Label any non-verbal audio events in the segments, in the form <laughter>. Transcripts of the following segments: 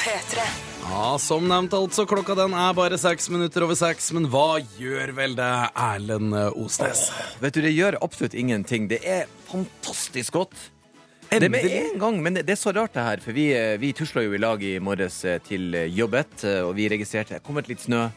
P3. Ja, Som nevnt, altså. Klokka den er bare seks minutter over seks. Men hva gjør vel det, Erlend Osnes? Vet du, det gjør absolutt ingenting. Det er fantastisk godt. Det med en gang, men det det er så rart det her, for vi, eh, vi tusla jo i lag i morges eh, til jobbet, eh, og vi registrerte det er kommet litt snø.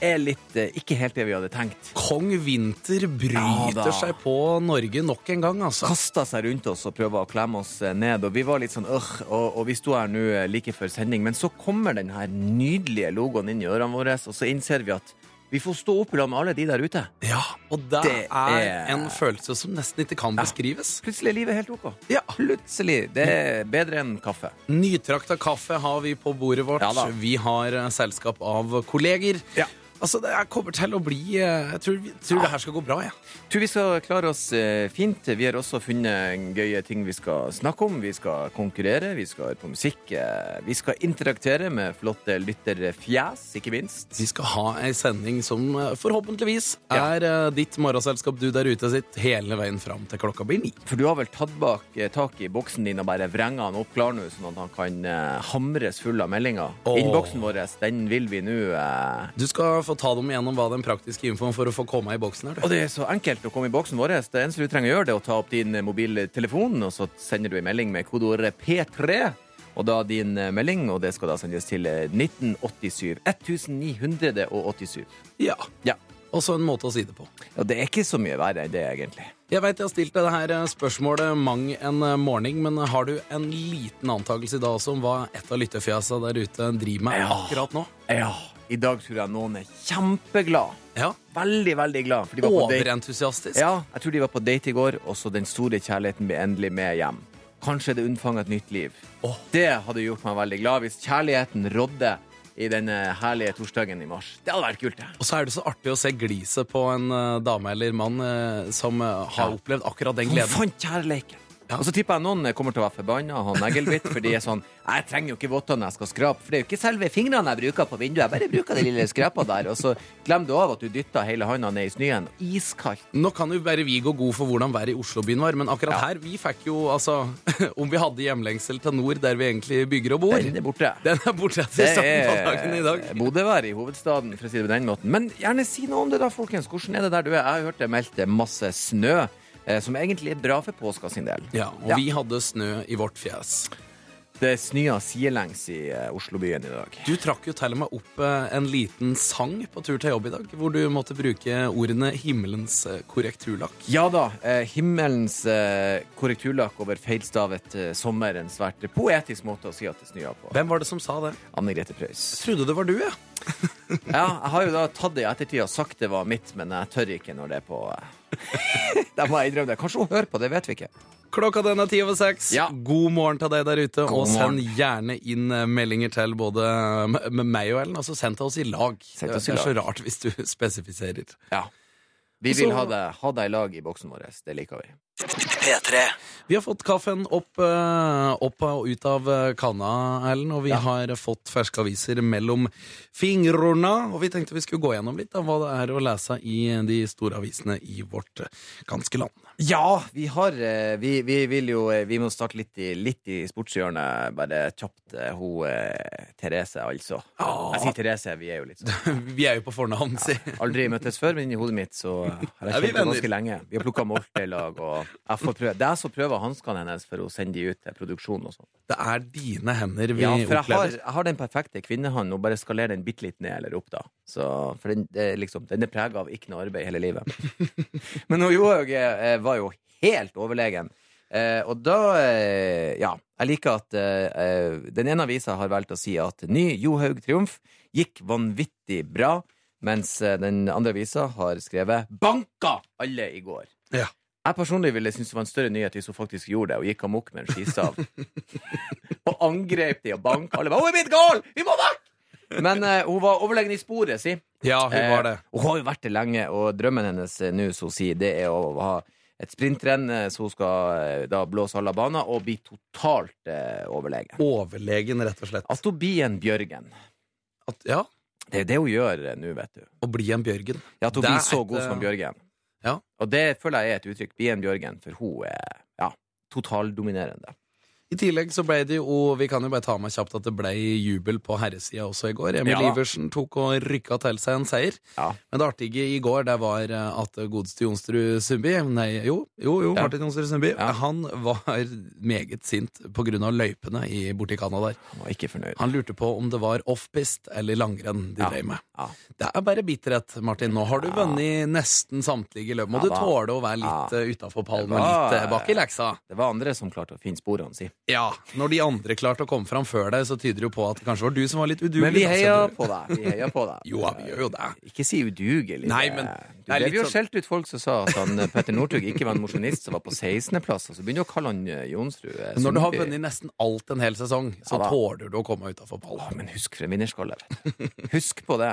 Er litt eh, ikke helt det vi hadde tenkt. Kong Vinter Ja bryter da. seg på Norge nok en gang, altså. Kasta seg rundt oss og prøva å klemme oss eh, ned, og vi var litt sånn øh, og, og vi sto her nå eh, like før sending, men så kommer den her nydelige logoen inn i ørene våre, og så innser vi at vi får stå opp i lag med alle de der ute. Ja, og det, Det er er- en følelse som nesten ikke kan beskrives. Plutselig er livet helt ok. Ja. Plutselig. Det er bedre enn kaffe. Nytrakta kaffe har vi på bordet vårt. Ja da. vi har eh, selskap av kolleger. Ja. Altså, Det er- kommer til å bli eh, Jeg tror, tror det her skal gå bra. jeg. Tror vi skal klare oss eh, fint. Vi har også funnet gøye ting vi skal snakke om. Vi skal konkurrere, vi skal høre på musikk. eh, Vi skal interaktere med flotte lytterfjes, ikke minst. Vi skal ha ei sending som forhåpentligvis er ja. ditt morgenselskap du der ute sitt hele veien fram til klokka blir ni. For du har vel tatt bak, tak i boksen din og bare vrenga den opp klar nå, sånn at han kan hamres full av meldinger. Innboksen vår, den vil vi nå eh, Du skal få ta dem igjennom hva den praktiske infoen for å få komme i boksen er. Og det er så enkelt å komme i boksen vår. Det eneste du trenger å gjøre, det er å ta opp din mobiltelefon, og så sender du en melding med kodeordet P3. Og da din eh, melding, og det skal da sendes til eh, 1987. 1987. Ja. Ja. Også en måte å si det på. Ja, det er ikke så mye verre enn det, egentlig. Jeg vet jeg har stilt deg det her eh, spørsmålet mang en eh, morgen, men har du en liten antakelse i dag også om hva et av lyttefjasa der ute driver med Ja. akkurat nå? Ja, i dag tror jeg noen er kjempeglad. Ja. Veldig, veldig glad. for de var på date. Overentusiastisk. Ja, jeg tror de var på date i går, og så den store kjærligheten ble endelig med hjem. Kanskje det unnfanget et nytt liv. Åh. Det hadde gjort meg veldig glad hvis kjærligheten rådde i denne herlige torsdagen i mars. Det hadde vært kult, det. Og så er det så artig å se gliset på en eh, dame eller mann eh, som eh, har Ja. opplevd akkurat den gleden. gleden. fant kjærleiken. Og så tipper jeg noen kommer til å være forbanna ha neglbitt, for de er sånn Jeg trenger jo ikke votter når jeg skal skrape, for det er jo ikke selve fingrene jeg bruker på vinduet, jeg bare bruker de lille skrapa der, og så glemmer du av at du dytter hele handa ned i snøen. Iskaldt. Nå kan jo bare vi gå god for hvordan været i Oslobyen var, men akkurat Ja. her, vi fikk jo altså <laughs> Om vi hadde hjemlengsel til nord, der vi egentlig bygger og bor Den er borte. Den er borte Det starten på dagen i dag. Bodøvær i hovedstaden, for å si det på den måten. Men gjerne si noe om det, da, folkens. Hvordan er det der du er? Jeg har hørt det meldt masse snø, eh, som egentlig er bra for påska sin del. Ja, og Ja. vi hadde snø i vårt fjes. Det snøa sidelengs i eh, Oslobyen i dag. Du trakk jo til og med opp eh, en liten sang på tur til jobb i dag, hvor du måtte bruke ordene 'himmelens eh, korrekturlakk'. Ja da. Eh, himmelens eh, korrekturlakk over feilstavet eh, sommer. En svært poetisk måte å si at det snøa på. Hvem var det som sa det? Anne Grete Preus. Jeg trodde det var du, jeg. <laughs> Ja, jeg har jo da tatt det i ettertid og sagt det var mitt, men jeg tør ikke når det er på eh, <laughs> Da må jeg innrømme det. Kanskje hun hører på, det vet vi ikke. Klokka den er ti over seks. Ja. God morgen til deg der ute. God og send morgen. gjerne inn eh, meldinger til både med meg og Ellen. Altså send til oss i lag. Oss i det er så rart hvis du <laughs> spesifiserer. Ja. Vi vil ha deg i lag i boksen vår. Det liker vi. Vi har fått kaffen opp, eh, opp og ut av eh, kanna, Erlend, og vi Ja. har fått ferske aviser mellom fingrene. Og vi tenkte vi skulle gå gjennom litt av hva det er å lese i de store avisene i vårt eh, ganske land. Ja, vi har eh, Vi, vi vil jo eh, Vi må starte litt i, litt i sportshjørnet, bare kjapt. eh, Hun Therese, altså. Ja. Jeg sier Therese, vi er jo litt sånn <laughs> Vi er jo på fornavn, si. Aldri møttes før, men i hodet mitt så har jeg kjent henne ganske lenge. Vi har plukka molter i lag, og jeg får prøve. det er så prøver hanskene hennes for å sende de ut til produksjon og sånn. Det er dine hender vi Ja, for jeg har, jeg har den perfekte kvinnehånd, og bare skalerer den bitte litt ned eller opp, da. Så, for den, det er liksom, den er prega av ikke noe arbeid hele livet. <laughs> Men hun gjorde eh, var jo helt overlegen. Eh, og da eh, Ja, jeg liker at eh, eh, den ene avisa har valgt å si at ny Johaug triumf gikk vanvittig bra, mens eh, den andre avisa har skrevet 'banka alle i går'. Ja. Jeg personlig ville synes det var en større nyhet hvis hun faktisk gjorde det og gikk amok med en skistav. <laughs> og angrep de og banka alle. 'Hun er blitt gal! Vi må vekk!' Men eh, hun var overlegen i sporet, si. Ja, hun var det. Eh, hun har jo vært det lenge, og drømmen hennes eh, nå, som hun sier, det er å ha et sprintrenn eh, så hun skal eh, da blåse halve baner og bli totalt eh, overlegen. Overlegen, rett og slett. At hun blir en Bjørgen. At, ja, Det er det hun gjør eh, nå, vet du. å bli en Bjørgen. Ja, At hun Det er blir så et, god eh, som Bjørgen. ja. Og det føler jeg er et uttrykk. Bli en Bjørgen, for hun er ja, totaldominerende. I tillegg så ble det jo, vi kan jo bare ta med kjapt at det ble jubel på herresida også i går. Emil Ja. Iversen tok og rykka til seg en seier. Ja. Men det artige i går det var eh, at godeste Jonsrud Sundby Nei, jo, jo, jo Ja. Martin Jonsrud Sundby. Han var meget sint på grunn av løypene i, borti Canada. Han var ikke fornøyd. Han lurte på om det var offpist eller langrenn de Ja. drev med. Det er bare bitterhet, Martin. Nå har du vunnet nesten samtlige løp. Må du tåle å være litt Ja. ja. utafor pallen og litt eh, bak i leksa? Det var andre som klarte å finne sporene si. Ja, når de andre klarte å komme fram før deg, så tyder det jo på at det kanskje var du som var litt udugelig. Men vi heier på deg. Vi heier på deg. <laughs> Jo, ja, vi gjør jo det. Ikke si udugelig. Nei, det- men Du det ble jo sånn- skjelt ut folk som sa at han, eh, Petter Northug ikke var en mosjonist som var på 16.-plass, og så begynner du å kalle han eh, Jonsrud eh, Når du har vunnet nesten alt en hel sesong, så Ja tåler du å komme utafor ballen. pallen. men husk for en vinnerskalle, vet du. <laughs> Husk på det.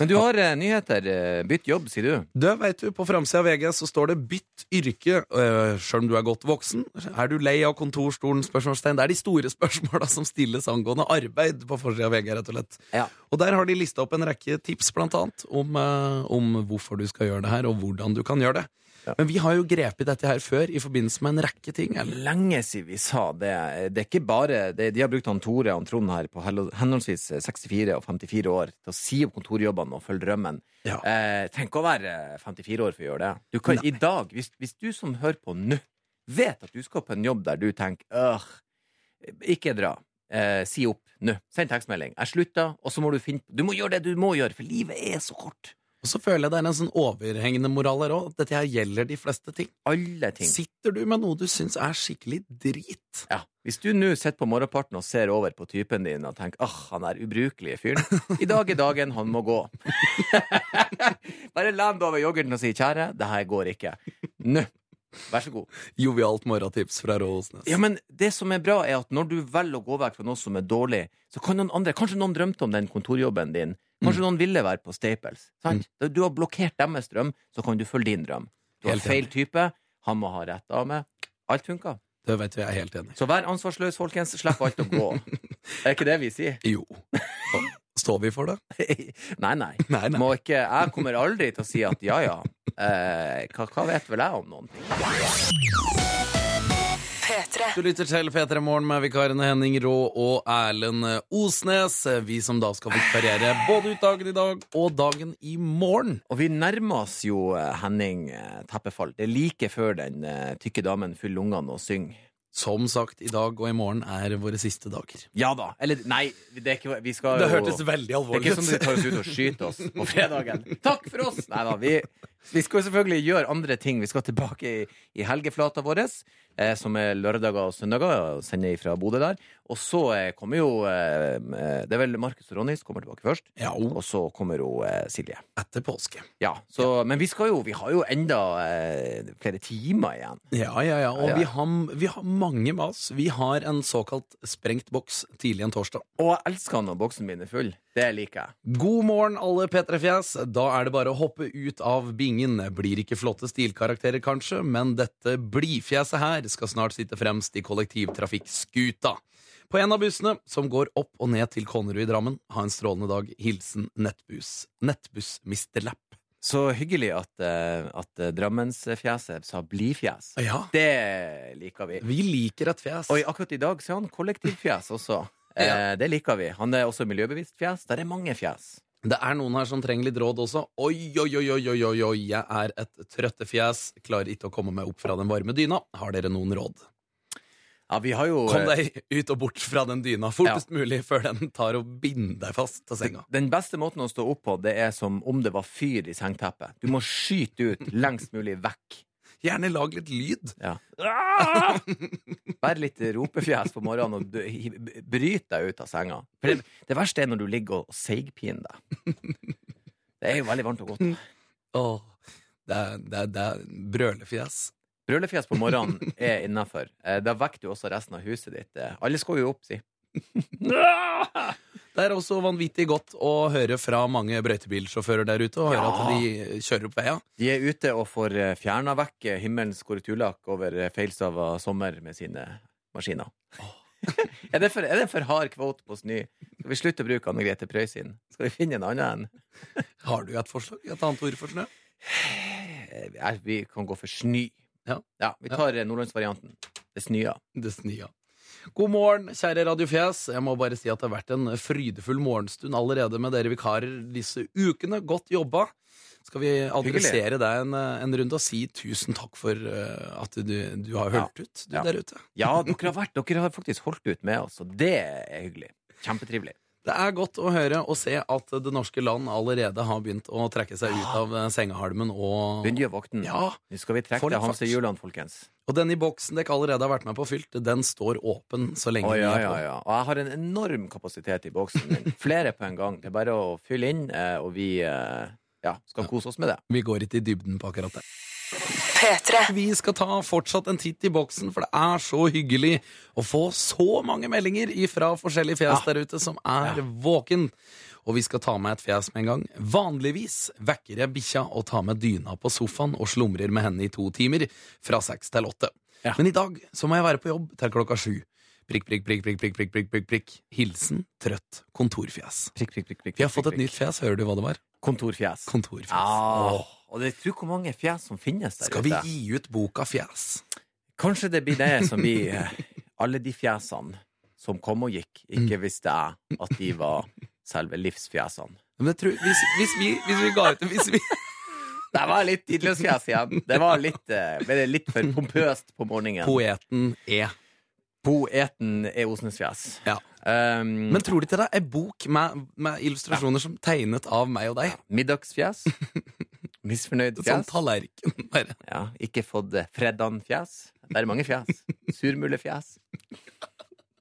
Men du har eh, nyheter. eh, Bytt jobb, sier du. Du, vet du, På framsida av VG så står det 'bytt yrke', uh, sjøl om du er godt voksen. Er du lei av kontorstolen? Spørsmålstegn? Det er de store spørsmåla som stilles angående arbeid på forsida av VG. rett Og slett. Ja. Og der har de lista opp en rekke tips, blant annet, om, eh, om hvorfor du skal gjøre det her, og hvordan du kan gjøre det. Ja. Men vi har jo grepet dette her før i forbindelse med en rekke ting. Eller? Lenge siden vi sa det. Det er ikke bare det, De har brukt han Tore og Trond her på henholdsvis 64 og 54 år til å si opp kontorjobbene og følge drømmen. Ja. Eh, tenk å være 54 år for å gjøre det. Du kan, I dag, hvis, hvis du som hører på nå, vet at du skal på en jobb der du tenker øh, ikke dra. Eh, si opp nå. Send tekstmelding. Jeg slutter, og så må du finne Du må gjøre det du må gjøre, for livet er så kort. Og så føler jeg det er en sånn overhengende moral her òg. Dette her gjelder de fleste ting. Alle ting. Sitter du med noe du syns er skikkelig drit? Ja. Hvis du nå sitter på morgenparten og ser over på typen din og tenker åh, han er ubrukelige fyren. I dag er dagen han må gå. <laughs> Bare land over yoghurten og si kjære, det her går ikke. Nå. Vær så god. Jovialt morgentips fra Rå Osnes. Ja, men det som er bra, er at når du velger å gå vekk fra noe som er dårlig, så kan noen andre Kanskje noen drømte om den kontorjobben din. Kanskje noen ville være på Staples. Sant? Du har blokkert deres drøm, så kan du følge din drøm. Du har feil type, han må ha rett dame. Alt funka. Det vet vi, jeg er helt enig. Så vær ansvarsløs, folkens. Slipp alt å gå. <laughs> Er ikke det vi sier? Jo. Står vi for det? <laughs> nei, nei. Nei, nei. Må ikke, jeg kommer aldri til å si at ja, ja. Eh, hva, hva vet vel jeg om noen ting? Du lytter til P3 Morgen med vikarene Henning Rå og Erlend Osnes. Vi som da skal vikariere både ut dagen i dag og dagen i morgen. Og vi nærmer oss jo eh, Henning eh, Teppefall. Det er like før den eh, tykke damen fyller lungene og synger. Som sagt, i dag og i morgen er våre siste dager. Ja da. Eller nei, det er ikke Vi skal Det jo hørtes veldig Det er ikke sånn at de tar oss ut og skyter oss på fredagen. Takk for oss! Nei da, vi, vi skal jo selvfølgelig gjøre andre ting. Vi skal tilbake i, i helgeflata vår, som er lørdager og søndager, og sende fra Bodø der. Og så eh, kommer jo eh, Det er vel Markus og Ronny som kommer tilbake først. Ja, Og så kommer jo eh, Silje. etter påske. Ja, så, Men vi skal jo Vi har jo enda eh, flere timer igjen. Ja, ja, ja. Og Ja, ja. Vi, har, vi har mange med oss. Vi har en såkalt sprengt boks tidlig en torsdag. Og jeg elsker når boksen min er full. Det liker jeg. God morgen, alle P3-fjes. Da er det bare å hoppe ut av bingen. Blir ikke flotte stilkarakterer, kanskje, men dette blidfjeset her skal snart sitte fremst i kollektivtrafikkskuta. På en av bussene som går opp og ned til Konnerud i Drammen, ha en strålende dag. Hilsen Nettbuss. Nettbuss Mr. Lapp. Så hyggelig at, uh, at eh, Drammensfjeset sa blidfjes. Ja, Det liker vi. vi liker et fjes. Og akkurat i dag så er han kollektivfjes også. Eh, Ja. det liker vi. Han er også miljøbevisst fjes. Der er mange fjes. Det er noen her som trenger litt råd også. Oi, oi, oi, oi, oi, oi, jeg er et trøttefjes. Klarer ikke å komme meg opp fra den varme dyna. Har dere noen råd? Ja, vi har jo Kom eh, deg ut og bort fra den dyna fortest mulig før den tar og binder deg fast til senga. Den beste måten å stå opp på, det er som om det var fyr i sengteppet. Du må skyte ut lengst mulig vekk. Gjerne lag litt lyd. Ja. <laughs> Vær litt ropefjes på morgenen og bryt deg ut av senga. For det, det verste er når du ligger og seigpiner deg. Det er jo veldig varmt og godt. Oh, det er, det er, det er brølefjes. Brølefjes på morgenen er innafor. Da vekker du også resten av huset ditt. Eh, Alle skal jo opp, si. <laughs> Det er også vanvittig godt å høre fra mange brøytebilsjåfører der ute, og høre Ja. at de kjører opp veia. De er ute og får fjerna vekk eh, himmelens korrekturlakk over eh, feilstava sommer med sine maskiner. <laughs> er, det for, er det for hard kvote på snø? Skal vi slutte å bruke Anne Grete Preus? Skal vi finne en annen en? <laughs> Har du et forslag? Et annet ord for snø? Eh, Vi kan gå for snø. Ja. vi tar ja. nordlandsvarianten. Det snøa. Det snøa. God morgen, kjære radiofjes. Jeg må bare si at det har vært en frydefull morgenstund allerede med dere vikarer disse ukene. Godt jobba. Skal vi adressere deg en, en runde og si tusen takk for eh, at du, du har hørt ut, du Ja. der ute. Ja, dere har, vært, dere har faktisk holdt ut med oss, og det er hyggelig. Kjempetrivelig. Det er godt å høre og se at det norske land allerede har begynt å trekke seg ut av eh, sengehalmen og Begynner å. Ja, Nå skal vi trekke til hamsterhjulene, folkens. og den i boksen dere allerede har vært med på fylt, den står åpen så lenge vi ja, er på. ja. Og jeg har en enorm kapasitet i boksen min. Flere på en gang. Det er bare å fylle inn, eh, og vi eh, ja, skal kose oss med det. Vi går ikke i dybden på akkurat det. P3. Vi skal ta fortsatt en titt i boksen, for det er så hyggelig å få så mange meldinger fra forskjellige fjes der ute som er våken. Og vi skal ta med et fjes med en gang. Vanligvis vekker jeg bikkja og tar med dyna på sofaen og slumrer med henne i to timer, fra seks til åtte. Ja. Men i dag så må jeg være på jobb til klokka sju. Prikk, prikk, prikk, prikk, prikk, prikk, prikk, prikk, prikk. Hilsen trøtt kontorfjes. Prikk, prikk, prikk, prikk, Vi har fått et nytt fjes, hører du hva det var? Kontorfjes. Kontorfjes. Ah, Åh. Og det tror hvor mange fjes som finnes der ute. Skal vi ute. gi ut boka Fjes? Kanskje det blir det som blir <laughs> eh, alle de fjesene som kom og gikk, ikke Mm. visste jeg at de var selve livsfjesene. Men jeg tror, hvis, hvis, vi, hvis vi ga ut hvis vi, <laughs> Det var litt tidløs fjes igjen. Det var litt, eh, litt for pompøst på morgenen. Poeten er Poeten er Osnes fjes. Ja. Um, Men tror du ikke det er bok med, med illustrasjoner som tegnet av meg og deg? Middagsfjes. <laughs> Misfornøyd Sånn tallerken, bare. Ja, ikke fått eh, Freddan-fjes. Det er mange fjes. Surmulefjes.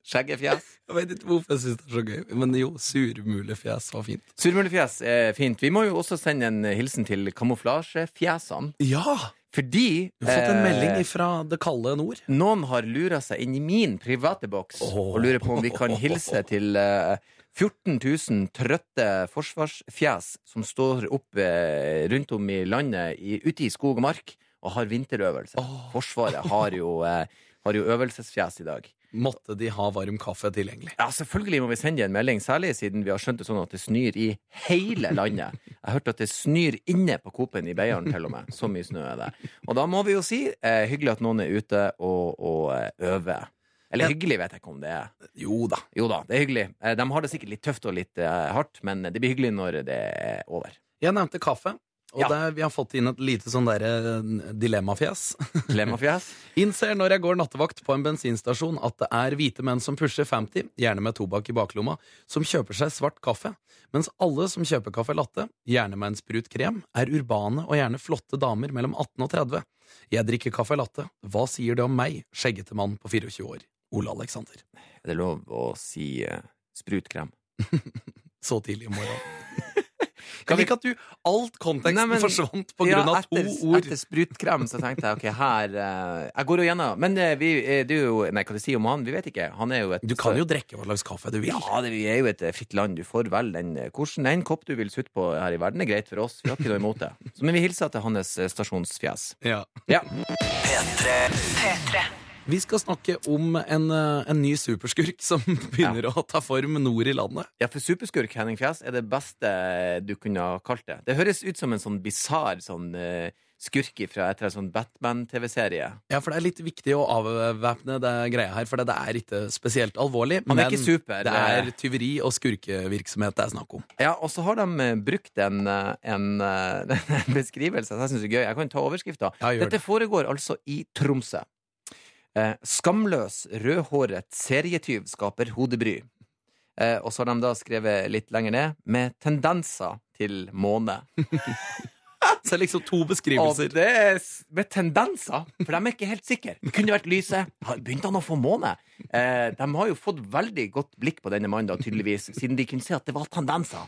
Skjeggefjes. Jeg vet ikke hvorfor jeg syns det er så gøy, men jo, surmulefjes var fint. Surmulefjes er fint. Vi må jo også sende en hilsen til kamuflasjefjesene. Ja! Fordi Du har fått en eh, melding fra det kalde nord. noen har lura seg inn i min private boks oh. og lurer på om vi kan hilse til eh, 14 000 trøtte forsvarsfjes som står opp eh, rundt om i landet i, ute i skog og mark og har vinterøvelse. Oh. Forsvaret har jo, <laughs> eh, har jo øvelsesfjes i dag. Måtte de ha varm kaffe tilgjengelig. Ja, selvfølgelig må vi sende en melding, særlig siden vi har skjønt det sånn at det snør i hele landet. Jeg har hørt at det snør inne på Coop-en i Beiarn til og med. Så mye snø er det. Og da må vi jo si eh, hyggelig at noen er ute og, og eh, øver. Eller hyggelig vet jeg ikke om det er. Jo da. Jo da, det er hyggelig. Eh, De har det sikkert litt tøft og litt eh, hardt, men det blir hyggelig når det er over. Jeg nevnte kaffe, og Ja. der, vi har fått inn et lite sånn derre dilemmafjes. Dilemmafjes <laughs> Innser når jeg går nattevakt på en bensinstasjon at det er hvite menn som pusher 50, gjerne med tobakk i baklomma, som kjøper seg svart kaffe, mens alle som kjøper kaffe latte, gjerne med en sprut krem, er urbane og gjerne flotte damer mellom 18 og 30. Jeg drikker kaffe latte. Hva sier det om meg, skjeggete mann på 24 år? Ole Alexander. Er det lov å si eh, sprutkrem? <laughs> Så tidlig i morgen. <laughs> Kan Jeg liker at du Alt konteksten Nei, men- forsvant på grunn av etter, to ord. Etter sprutkrem så tenkte jeg ok, her eh, Jeg går jo gjennom. Men eh, vi, du, det er jo Nei, hva du sier om han? Vi vet ikke. Han er jo et Du kan jo drikke hva slags kaffe du vil. Ja, det, vi er jo et eh, fritt land. Du får vel den eh, Hvordan en kopp du vil sutte på her i verden, er greit for oss. Vi har ikke noe imot det. Så, men vi hilser til hans eh, stasjonsfjes. Ja. Ja. P3. Vi skal snakke om en, eh, en ny superskurk som <laughs> begynner å ta form nord i landet. ja, for superskurk Henning Fjes er det beste du kunne ha kalt det. Det høres ut som en sånn bisarr sånn eh, skurk fra etter en sånn Batman-TV-serie. Ja, for det er litt viktig å avvæpne det greia her, for det er ikke spesielt alvorlig. Han er men ikke super. det er tyveri og skurkevirksomhet det er snakk om. Ja, og så har de eh, brukt en, eh, en, eh, <laughs> en beskrivelse som jeg syns er gøy. Jeg kan ta overskrifta. Ja, Dette foregår altså i Tromsø. Eh, skamløs, rødhåret serietyv skaper hodebry. Eh, og så har de da skrevet litt lenger ned med tendenser til måne. <laughs> Så det er liksom to Og beskrivelser. det er med tendenser, for de er ikke helt sikre. Det Kunne vært lyset. Begynte han å få måne? Eh, de har jo fått veldig godt blikk på denne mannen, da, tydeligvis, siden de kunne se at det var tendenser.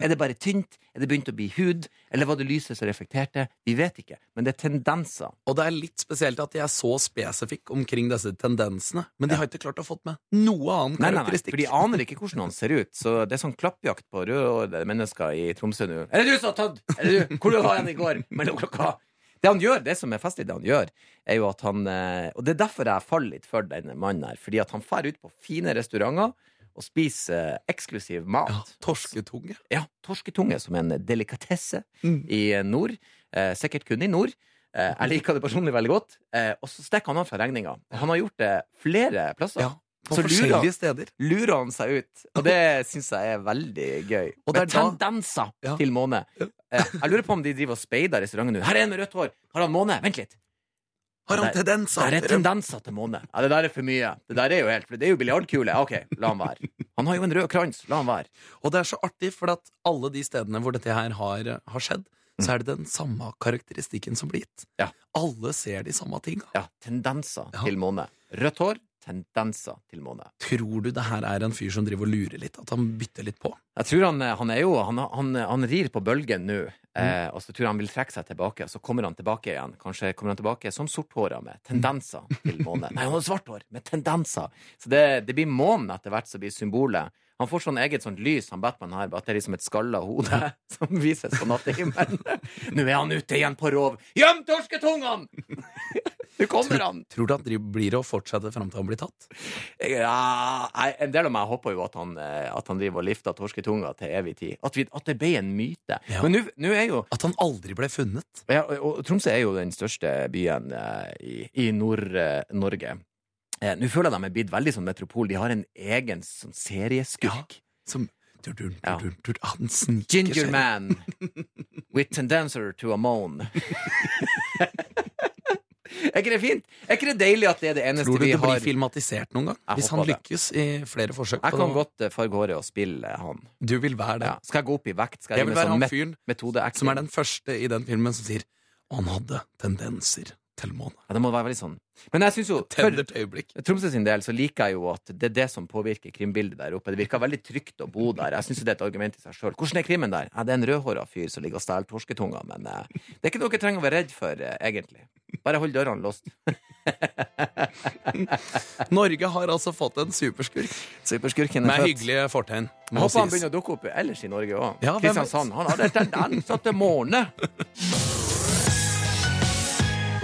Er det bare tynt? Er det begynt å bli hud? Eller var det lyset som reflekterte? Vi vet ikke, men det er tendenser. Og det er litt spesielt at de er så spesifikke omkring disse tendensene. Men de har ikke klart å fått med noe annen Nei, nei, nei, for de aner ikke hvordan han ser ut. Så det er sånn klappjakt på røde mennesker i Tromsø nå. Er det du som har tatt? Er det du? Hvor var igjen i går? Mellom klokka Det han gjør, det som er festlig, det han gjør, er jo at han eh, Og det er derfor jeg faller litt for denne mannen her. Fordi at han drar ut på fine restauranter og spiser eh, eksklusiv mat. Ja, torsketunge. Ja, torsketunge som en delikatesse Mm. i nord. Eh, sikkert kun i nord. Eh, jeg liker det personlig veldig godt. Eh, og så stikker han av fra regninga. Han har gjort det flere plasser. Ja. På Så lurer- forskjellige steder. lurer han seg ut. Og det syns jeg er veldig gøy. Og det Med er da- tendenser Ja. til måne. Ja. Jeg lurer på om de driver og speider restauranten nå. Her er en med rødt hår. Har han måne? Vent litt. Har han tendenser? Der er tendenser til måne. Ja, det der er for mye. Det der er jo helt det er jo biljardkule. OK, la han være. Han har jo en rød krans. La han være. Og det er så artig, for at alle de stedene hvor dette her har, har skjedd, så er det den samme karakteristikken som blir gitt. Ja. Alle ser de samme tinga. Ja, tendenser Ja. til måne. Rødt hår, tendenser til måne. Tror du det her er en fyr som driver og lurer litt? At han bytter litt på? Jeg tror han, han er jo Han, han, han rir på bølgen nå, eh, og så tror jeg han vil trekke seg tilbake. Og Så kommer han tilbake igjen. Kanskje kommer han tilbake som sorthåra med tendenser til måne. <laughs> Nei, han har svart hår med tendenser. Så det, det blir månen etter hvert som blir symbolet. Han får sånn eget sånt lys, han Batman her, at det er liksom et skalla hode <laughs> som vises på nattehimmelen. <laughs> Nå er han ute igjen på rov. Gjem torsketungene! Nå kommer han! Tror du han det blir å fortsette fram til han blir tatt? Ja, en del av meg håper jo at han, eh, at han driver og lifter torsketunga til evig tid. At, vi, at det ble en myte. Ja. Men nå- er jo At han aldri ble funnet? ja, og Tromsø er jo den største byen eh, i, i Nord-Norge. Eh, Nå føler jeg de er blitt veldig som metropol. De har en egen sånn serieskurk. Som Dur, dur, dur, Ja. Han sniker Ginger seg. man <laughs> with tendencer to a moan. <laughs> <laughs> er ikke det fint? Er ikke det deilig at det er det eneste vi har? Tror du det blir har filmatisert noen gang? Jeg Hvis han det. lykkes i flere forsøk? Jeg på kan godt eh, farge håret og spille han. Du vil være det. Ja. Skal jeg gå opp i vekt? Skal jeg, Jeg vil være sånn han fyren som er den første i den filmen som sier han hadde tendenser til måne. Ja, det må være veldig sånn. Men jeg syns jo for Tromsø sin del så liker jeg jo at det er det som påvirker krimbildet der oppe. Det virker veldig trygt å bo der. Jeg syns det er et argument i seg sjøl. Hvordan er krimmen der? Ja, det er en rødhåra fyr som ligger og stjeler torsketunga, men eh, det er ikke noe dere trenger å være redd for, eh, egentlig. Bare hold dørene låst. <laughs> Norge har altså fått en superskurk Superskurken er med født. hyggelige fortegn. Jeg Må håper han sies. begynner å dukke opp ellers i Norge òg. Ja, hvem vet? Kristiansand. Han hadde tendenser til måne. <laughs>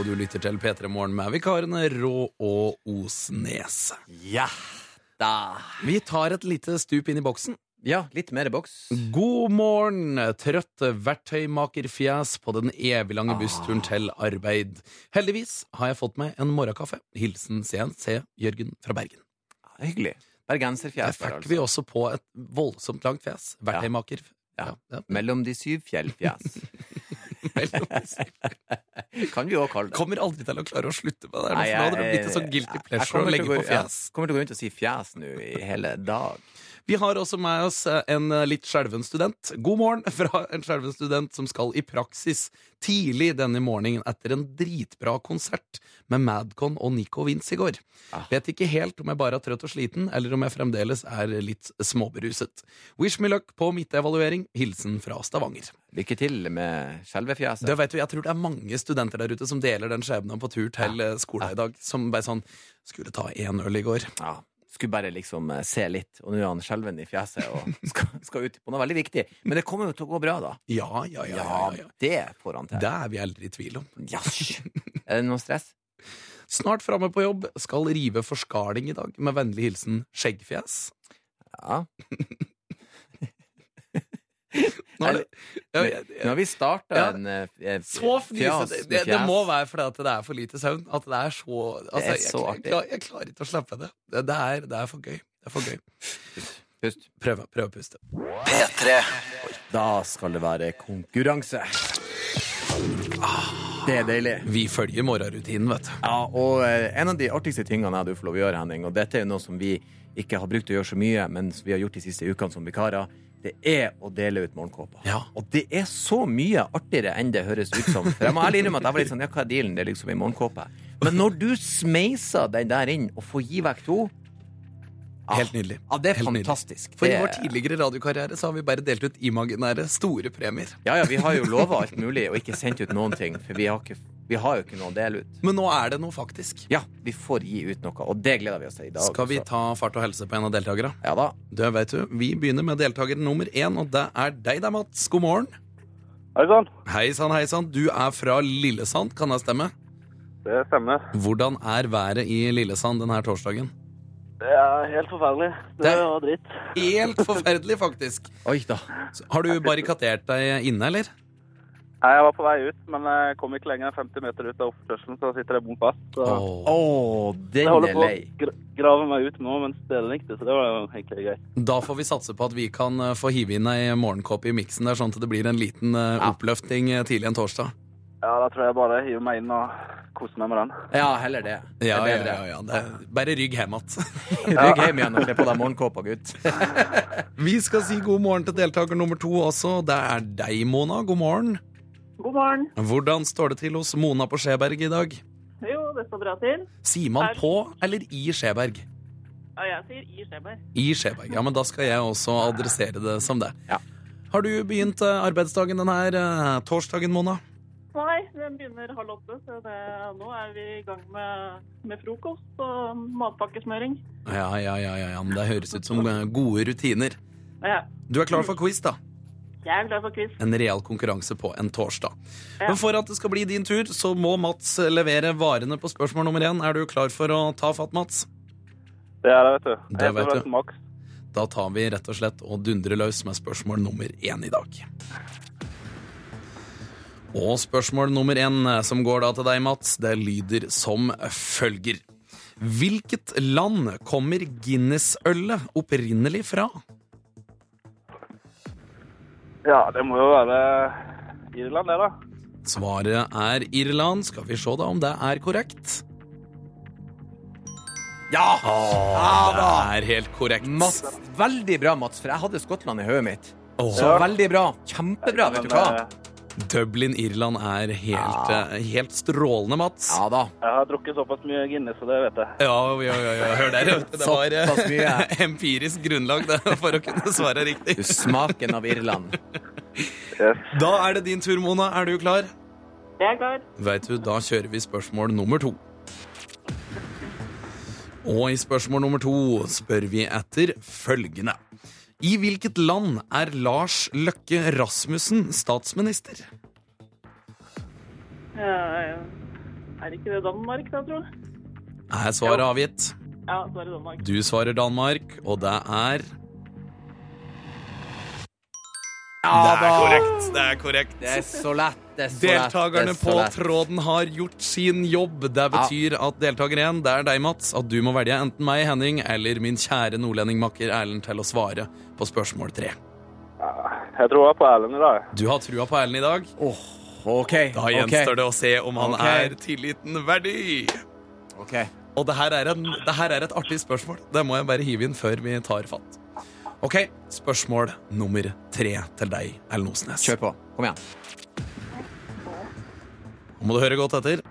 Og du lytter til P3 Morgen med vikarene Rå og Osnes. Ja da. Vi tar et lite stup inn i boksen. Ja, litt mer boks. God morgen, trøtte verktøymakerfjes på den evig lange bussturen til arbeid. Heldigvis har jeg fått meg en morgenkaffe. Hilsen CNC Jørgen fra Bergen. Hyggelig. Der Bergenserfjes der, fikk vi altså. også på et voldsomt langt fjes. Verktøymaker. Ja. ja. Mellom de syv fjellfjes. <laughs> <laughs> kan vi òg kalle det. Kommer aldri til å klare å slutte med det. Nei, jeg, jeg, jeg- jeg kommer til å gå rundt og si fjes nå i hele dag. Vi har også med oss en litt skjelven student. God morgen <laughs> fra en skjelven student som skal i praksis tidlig denne morgenen etter en dritbra konsert med Madcon og Nico Vince i går. Ah. Vet ikke helt om jeg bare er trøtt og sliten, eller om jeg fremdeles er litt småberuset. Wish me luck på midtevaluering. Hilsen fra Stavanger. Lykke til med skjelvefjeset. Jeg tror det er mange studenter der ute som deler den skjebnen på tur til eh, skolen i dag. Som bare sånn Skulle ta én øl i går. Ja, skulle bare liksom eh, se litt, og nå er han skjelven i fjeset og <laughs> skal, skal ut på noe veldig viktig. Men det kommer jo til å gå bra, da. Ja, ja, ja. ja, ja. det får han til. Det er vi aldri i tvil om. Jasj. Er det noe stress? Snart framme på jobb. Skal rive forskaling i dag. Med vennlig hilsen Skjeggfjes. Ja. <laughs> Nå er det, ja, ja, Nå har vi starta Ja. en eh, eh, så fjas fnisete. Det, det må være fordi at det er for lite søvn. At det er så altså, er så jeg, artig. jeg, jeg klarer ikke å slappe det. Det, det, er, det er for gøy. Det er for gøy. Pust. Prøv, prøv å puste. P3 Da skal det være konkurranse. Det er deilig. Vi følger morgenrutinen, vet du. Ja, og eh, en av de artigste tingene jeg du får lov å gjøre, Henning, og dette er jo noe som vi ikke har brukt å gjøre så mye, men som vi har gjort de siste ukene som vikarer, det er å dele ut morgenkåper. Ja. Og det er så mye artigere enn det høres ut som. For jeg må ærlig innrømme at jeg var litt sånn, ja, hva er dealen? Det er liksom en morgenkåpe. Men når du smeiser den der inn og får gi vekk to, Helt nydelig. Ja, det er Helt nydelig. fantastisk. For i vår tidligere radiokarriere så har vi bare delt ut imaginære store premier. Ja, ja, vi har jo lova alt mulig og ikke sendt ut noen ting, for vi har, ikke, vi har jo ikke noe å dele ut. Men nå er det noe, faktisk. Ja, vi får gi ut noe, og det gleder vi oss til i dag. Skal vi ta fart og helse på en av deltakerne? Ja da. Det vet du. Vi begynner med deltaker nummer én, og det er deg da, Mats. God morgen. Hei sann, Hei sann, hei sann. Du er fra Lillesand, kan det stemme? det stemmer. Hvordan er været i Lillesand denne torsdagen? Det er helt forferdelig. Det Det- var dritt. Helt forferdelig, faktisk. <laughs> Oi da. Så Har du barrikadert deg inne, eller? Nei, Jeg var på vei ut, men jeg kom ikke lenger enn 50 meter ut av oppkjørselen, så sitter jeg bom fast. Så Åh. Å, den jeg holder er på å gra grave meg ut nå mens delen gikk, så det var jo egentlig greit. Da får vi satse på at vi kan eh, få hive inn ei morgenkåpe i miksen der, sånn at det blir en liten eh, Ja. oppløfting eh, tidlig en torsdag. Ja, da tror jeg bare hiver meg inn og koser meg med den. Ja, heller det. Det Ja, ja, ja, ja. Det er bare rygg hjem igjen. <laughs> Rygg hjem igjen og kle på deg morgenkåpa, gutt. <laughs> Vi skal si god morgen til deltaker nummer to også. Det er deg, Mona. God morgen. God morgen. Hvordan står det til hos Mona på Skjeberg i dag? Jo, det står bra til. Sier man på eller i Skjeberg? Ja, jeg sier i Skjeberg. I Skjeberg. Ja, men da skal jeg også adressere det som det. Ja. Har du begynt eh, arbeidsdagen denne eh, torsdagen, Mona? Nei, den begynner halv åtte, så det, nå er vi i gang med, med frokost og matpakkesmøring. Ja, ja, ja, ja, ja. men det høres ut som eh, gode rutiner. Ja, Du er klar for quiz, da? jeg er klar for quiz. En real konkurranse på en torsdag. Ja. Men for at det skal bli din tur, så må Mats levere varene på spørsmål nummer én. Er du klar for å ta fatt, Mats? Det er det, vet du. Det Jeg vet du. Max. Da tar vi rett og slett og dundrer løs med spørsmål nummer én i dag. Og spørsmål nummer én, eh, som går da til deg, Mats, det lyder som følger. Hvilket land kommer Guinness-ølet opprinnelig fra? Ja, det må jo være Irland, det, da. Svaret er Irland. Skal vi se da om det er korrekt? Ja! Åh, det er helt korrekt. Mats, veldig bra, Mats, for jeg hadde Skottland i hodet mitt. Åh, Så veldig bra. Kjempebra, vet du hva. Dublin, Irland er helt, eh, helt strålende, Mats. Ja da. Jeg har drukket såpass mye Guinness, så det vet jeg. Ja, ja, ja, ja. hør der. Det var eh, <laughs> empirisk grunnlag det, for å kunne svare riktig. Smaken av Irland. Yes. Da er det din tur, Mona. Er du klar? Jeg er klar. Veit du, Da kjører vi spørsmål nummer to. Og i spørsmål nummer to spør vi etter følgende. I hvilket land er Lars Løkke Rasmussen statsminister? Er er ikke det Danmark, da, tror jeg? Er svaret avgitt? Ja, er Danmark. Du svarer Danmark, og det er Ja Det er korrekt. Det er korrekt. Det er så lett. Det er så Deltakerne lett. det er på så lett. tråden har gjort sin jobb. Det betyr at deltaker én, det er deg, Mats, at du må velge enten meg, Henning, eller min kjære nordlendingmakker Erlend til å svare på spørsmål tre. Jeg tror jeg på Erlend i dag. Du har trua på Erlend i dag. Oh, OK. Da gjenstår det å se om han okay. er tilliten verdig. Ok. Og det her, er en, det her er et artig spørsmål. Det må jeg bare hive inn før vi tar fatt. Ok, spørsmål nummer tre til deg, Ellen Osnes. Kjør på. Kom igjen. Nå må du høre godt etter.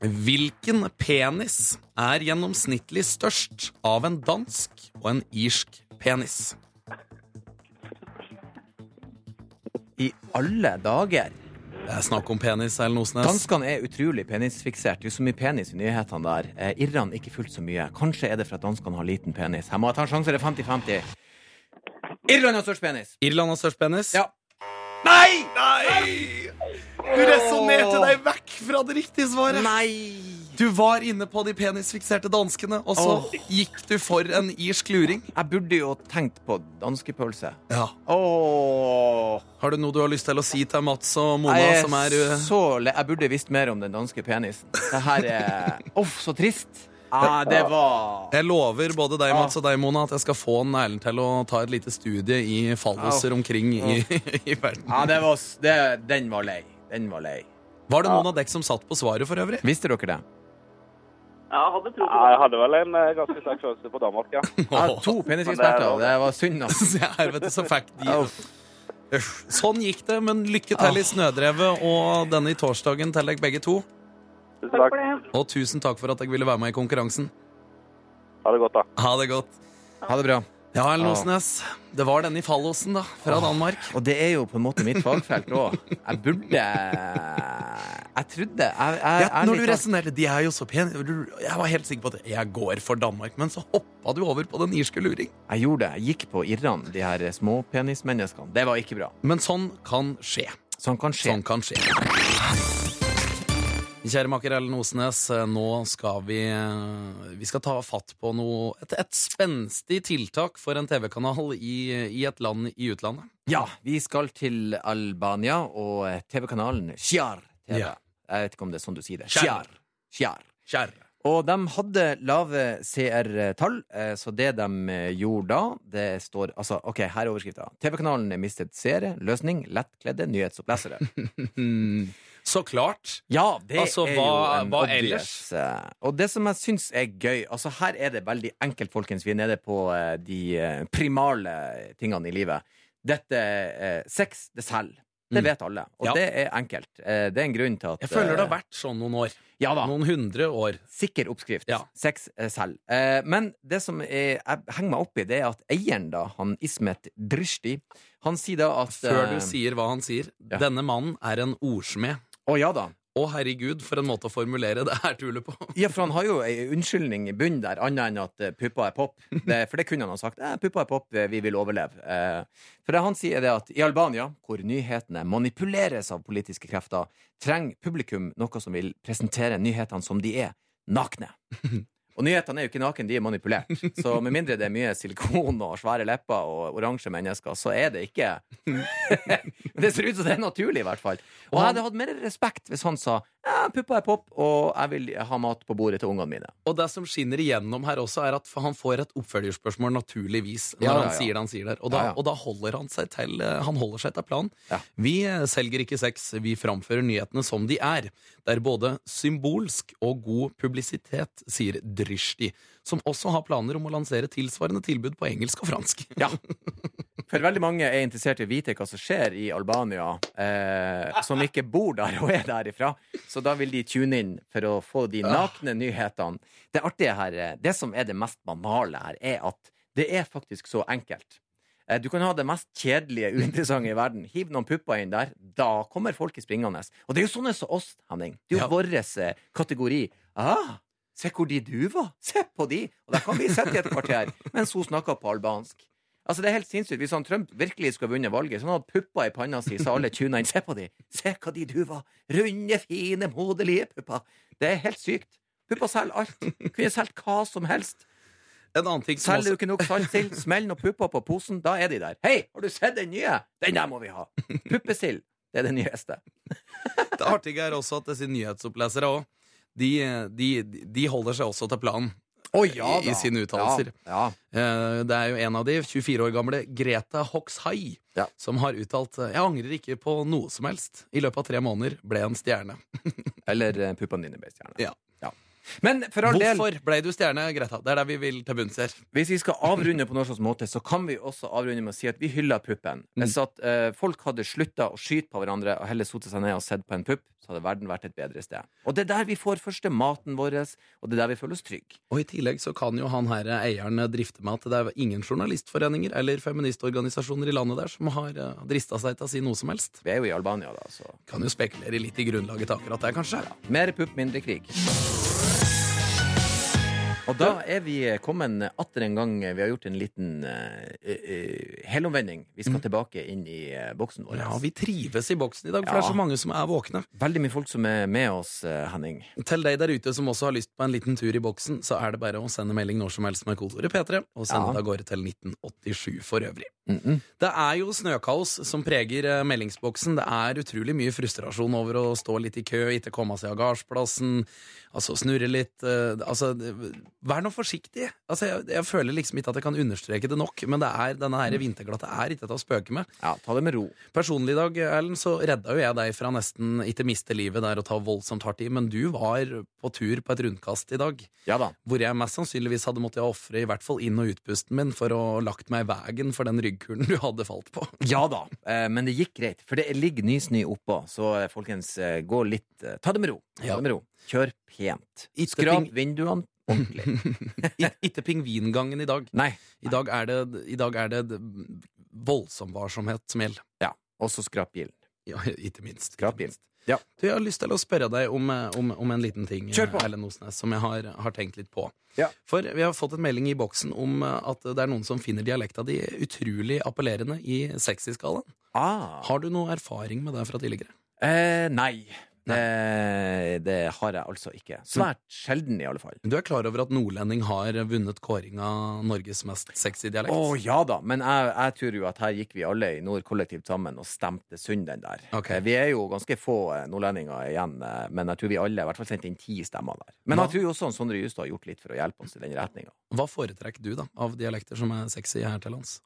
Hvilken penis er gjennomsnittlig størst av en dansk og en irsk penis? I alle dager. Det er snakk om penis, Ellen Osnes. Danskene er utrolig penisfiksert. Det er jo så mye penis i nyhetene der. Eh, Irland ikke fullt så mye. Kanskje er det for at danskene har liten penis. Her må jeg ta en sjanse. Det er 50-50. Irland har størst penis. Irland har størst penis? Ja. Nei! Nei! Du resonnerte deg vekk fra det riktige svaret. Nei! Du var inne på de penisfikserte danskene, og så Åh. gikk du for en irsk luring. Jeg burde jo tenkt på danskepølse. Ja. Åh. Har du noe du har lyst til å si til Mats og Mona, Jeg, som er uh, så le jeg burde visst mer om den danske penisen. Det her er <laughs> Uff, så trist. Ah, det var Jeg lover både deg, Mats, og deg, Mona, at jeg skal få en Erlend til å ta et lite studie i falloser omkring i, <laughs> i verden. Ja, det var, s- det, den var lei. Den var lei. Var det noen av dere som satt på svaret for øvrig? Visste dere det? Ja, jeg hadde tro på jeg hadde vel en eh, ganske sterk følelse på Danmark, ja. <laughs> To peniseksperter. Det var synd, altså. Se her, vet du, så fikk de Sånn gikk det, men lykke til i Snødrevet og denne i torsdagen til dere begge to. Tusen Takk. Og tusen takk for at jeg ville være med i konkurransen. Ha det godt, da. Ha det godt. Ha det bra. Ja, Ellen Osnes. Det var denne i fallosen, da, fra Danmark. Og det er jo på en måte mitt fagfelt òg. Jeg burde Jeg trodde jeg, jeg, Ja, når du talt- resonnerte De er jo så pene. Jeg var helt sikker på at jeg går for Danmark, men så hoppa du over på den irske luring. Jeg gjorde det. Jeg gikk på irrene, de her småpenismenneskene. Det var ikke bra. Men sånn kan skje. Sånn kan skje. Sånn kan skje. Kjære makker Ellen Osnes, nå skal vi, vi skal ta fatt på noe, et, et spenstig tiltak for en TV-kanal i, i et land i utlandet. Ja, vi skal til Albania og TV-kanalen Sjar TV. Ja. Jeg vet ikke om det er sånn du sier det. Kjær. Kjær. Kjær. Og de hadde lave CR-tall, eh, så det de eh, gjorde da, det står Altså, OK, her er overskrifta. TV-kanalen mistet seere. Løsning lettkledde nyhetsopplesere. <laughs> Så klart. Ja, det Altså, er hva- jo en hva obvious, ellers? eh, Og det som jeg syns er gøy Altså, her er det veldig enkelt, folkens. Vi er nede på de primale tingene i livet. Dette Sex, det selger. Det Mm. vet alle. Og Ja. det er enkelt. Eh, det er en grunn til at Jeg føler det eh, har vært sånn noen år. Ja da. Noen hundre år. Sikker oppskrift. Ja. Sex eh, selv. Eh, men det som er, jeg henger meg opp i, det er at eieren, da, han Ismet Drishti, han sier da at Før eh, du sier hva han sier. ja. Denne mannen er en ordsmed. Å ja da. Å, herregud, for en måte å formulere det her tullet på. Ja, for han har jo ei unnskyldning i bunnen der, annet enn at eh, puppa er pop. Det, for det kunne han ha sagt. Eh, puppa er pop, eh, vi vil overleve. Eh, for det han sier, er det at i Albania, hvor nyhetene manipuleres av politiske krefter, trenger publikum noe som vil presentere nyhetene som de er, nakne. <laughs> Og nyhetene er jo ikke naken, de er manipulert. Så med mindre det er mye silikon og svære lepper og oransje mennesker, så er det ikke <laughs> det ser ut som det er naturlig, i hvert fall. Og jeg hadde hatt mer respekt hvis han sa ja, puppa er pop, og jeg vil ha mat på bordet til ungene mine. Og det som skinner igjennom her også, er at han får et oppfølgerspørsmål naturligvis når Ja, ja, han sier det han sier der. Og da, Ja, ja. Og da holder han seg til eh, Han holder seg til planen. Ja. Vi eh, selger ikke sex, vi framfører nyhetene som de er. Det er både symbolsk og god publisitet, sier Drishti, som også har planer om å lansere tilsvarende tilbud på engelsk og fransk. Ja. <laughs> For veldig mange er interessert i å vite hva som skjer i Albania, eh, som ikke bor der og er derifra. Så da vil de tune inn for å få de nakne nyhetene. Det artige her, eh, det som er det mest banale her, er at det er faktisk så enkelt. Eh, Du kan ha det mest kjedelige, uinteressante i verden. Hiv noen pupper inn der. Da kommer folket springende. Og det er jo sånne som oss, Henning. Det er jo Ja. vår eh, kategori. Ah, se hvor de du var. Se på de. Og da kan vi sitte i et kvarter mens hun snakker på albansk. Altså det er helt sinnssykt. Hvis han Trump virkelig skulle vunnet valget, så han hadde pupper i panna si, så alle tuna inn. Se på de! Se hva de du var! Runde, fine, moderlige pupper. Det er helt sykt. Pupper selger alt. Kunne solgt hva som helst. En annen ting som Selger du ikke nok saltsild, smell noen pupper på posen, da er de der. Hei, har du sett den nye? Den der må vi ha! Puppesild. Det er det nyeste. det artige er også at disse nyhetsopplesere òg, de, de, de holder seg også til planen. Å I- i sine uttalelser. Ja, ja. Eh, Det er jo en av de, 24 år gamle Greta Hoxhai, Ja. som har uttalt eh, Jeg angrer ikke på noe som helst. I løpet av tre måneder ble en stjerne. <laughs> Eller eh, puppene dine ble stjerne. Ja. Men for all del Hvorfor ble du stjerne, Greta? Det er der vi vil til bunns her. Hvis vi skal avrunde på noen slags måte, så kan vi også avrunde med å si at vi hyller puppen. Hvis at eh, folk hadde slutta å skyte på hverandre og heller satt seg ned og sett på en pupp, så hadde verden vært et bedre sted. Og det er der vi får første maten vår, og det er der vi føler oss trygge. Og i tillegg så kan jo han her eieren drifte med at det er ingen journalistforeninger eller feministorganisasjoner i landet der som har uh, drista seg til å si noe som helst. Vi er jo i Albania, da, så Kan jo spekulere litt i grunnlaget til akkurat det, kanskje. Mer pupp, mindre krig. Og da er vi kommet atter en gang. Vi har gjort en liten uh, helomvending. Vi skal tilbake inn i uh, boksen vår. Ja, Vi trives i boksen i dag, for Ja. det er så mange som er våkne. Veldig mye folk som er med oss, Henning. Til deg der ute som også har lyst på en liten tur i boksen, så er det bare å sende melding når som helst med kodeordet P3, og sende Ja. det av gårde til 1987 for øvrig. Mm -mm. Det er jo snøkaos som preger meldingsboksen. Det er utrolig mye frustrasjon over å stå litt i kø, ikke komme seg av gardsplassen, altså snurre litt. altså, vær nå forsiktig. Altså, jeg, jeg føler liksom ikke at jeg kan understreke det nok, men det er, denne her vinterglatte er ikke til å spøke med. Ja, ta det med ro. Personlig i dag, Erlend, så redda jo jeg deg fra nesten ikke miste livet der og ta voldsomt hardt i, men du var på tur på et rundkast i dag, Ja da. hvor jeg mest sannsynligvis hadde måttet ofre i hvert fall inn- og utpusten min for å lagt meg i veien for den ryggkulen du hadde falt på. <laughs> Ja da, eh, men det gikk greit. For det ligger nysnø oppå, så eh, folkens, eh, gå litt Ta det med ro. Ta Ja. det med ro. Kjør pent. Skrap vinduene ordentlig. <laughs> Ik- Ikke pingvingangen i dag. Nei. I dag er det, i dag er det voldsom varsomhet som gjelder. Ja. Og så skrap bilen. Ja, <laughs> ikke minst. Skrap ikke Ja. Du, jeg har lyst til å spørre deg om, eh, om, om en liten ting, Kjør på. Erlend Osnes, som jeg har, har tenkt litt på. Ja. For vi har fått en melding i boksen om eh, at det er noen som finner dialekta di utrolig appellerende i sexy-skalaen. Ah. Har du noe erfaring med det fra tidligere? Eh, nei. Det, det har jeg altså ikke. Svært sjelden, i alle fall. Du er klar over at nordlending har vunnet kåringa Norges mest sexy dialekt? Å ja da, men jeg, jeg tror jo at her gikk vi alle i nord kollektivt sammen og stemte sund den der. Ok. Eh, Vi er jo ganske få eh, nordlendinger igjen, eh, men jeg tror vi alle i hvert fall sendte inn ti stemmer der. Men jeg tror også Sondre Justad har gjort litt for å hjelpe oss i den retninga. Hva foretrekker du da, av dialekter som er sexy her til lands?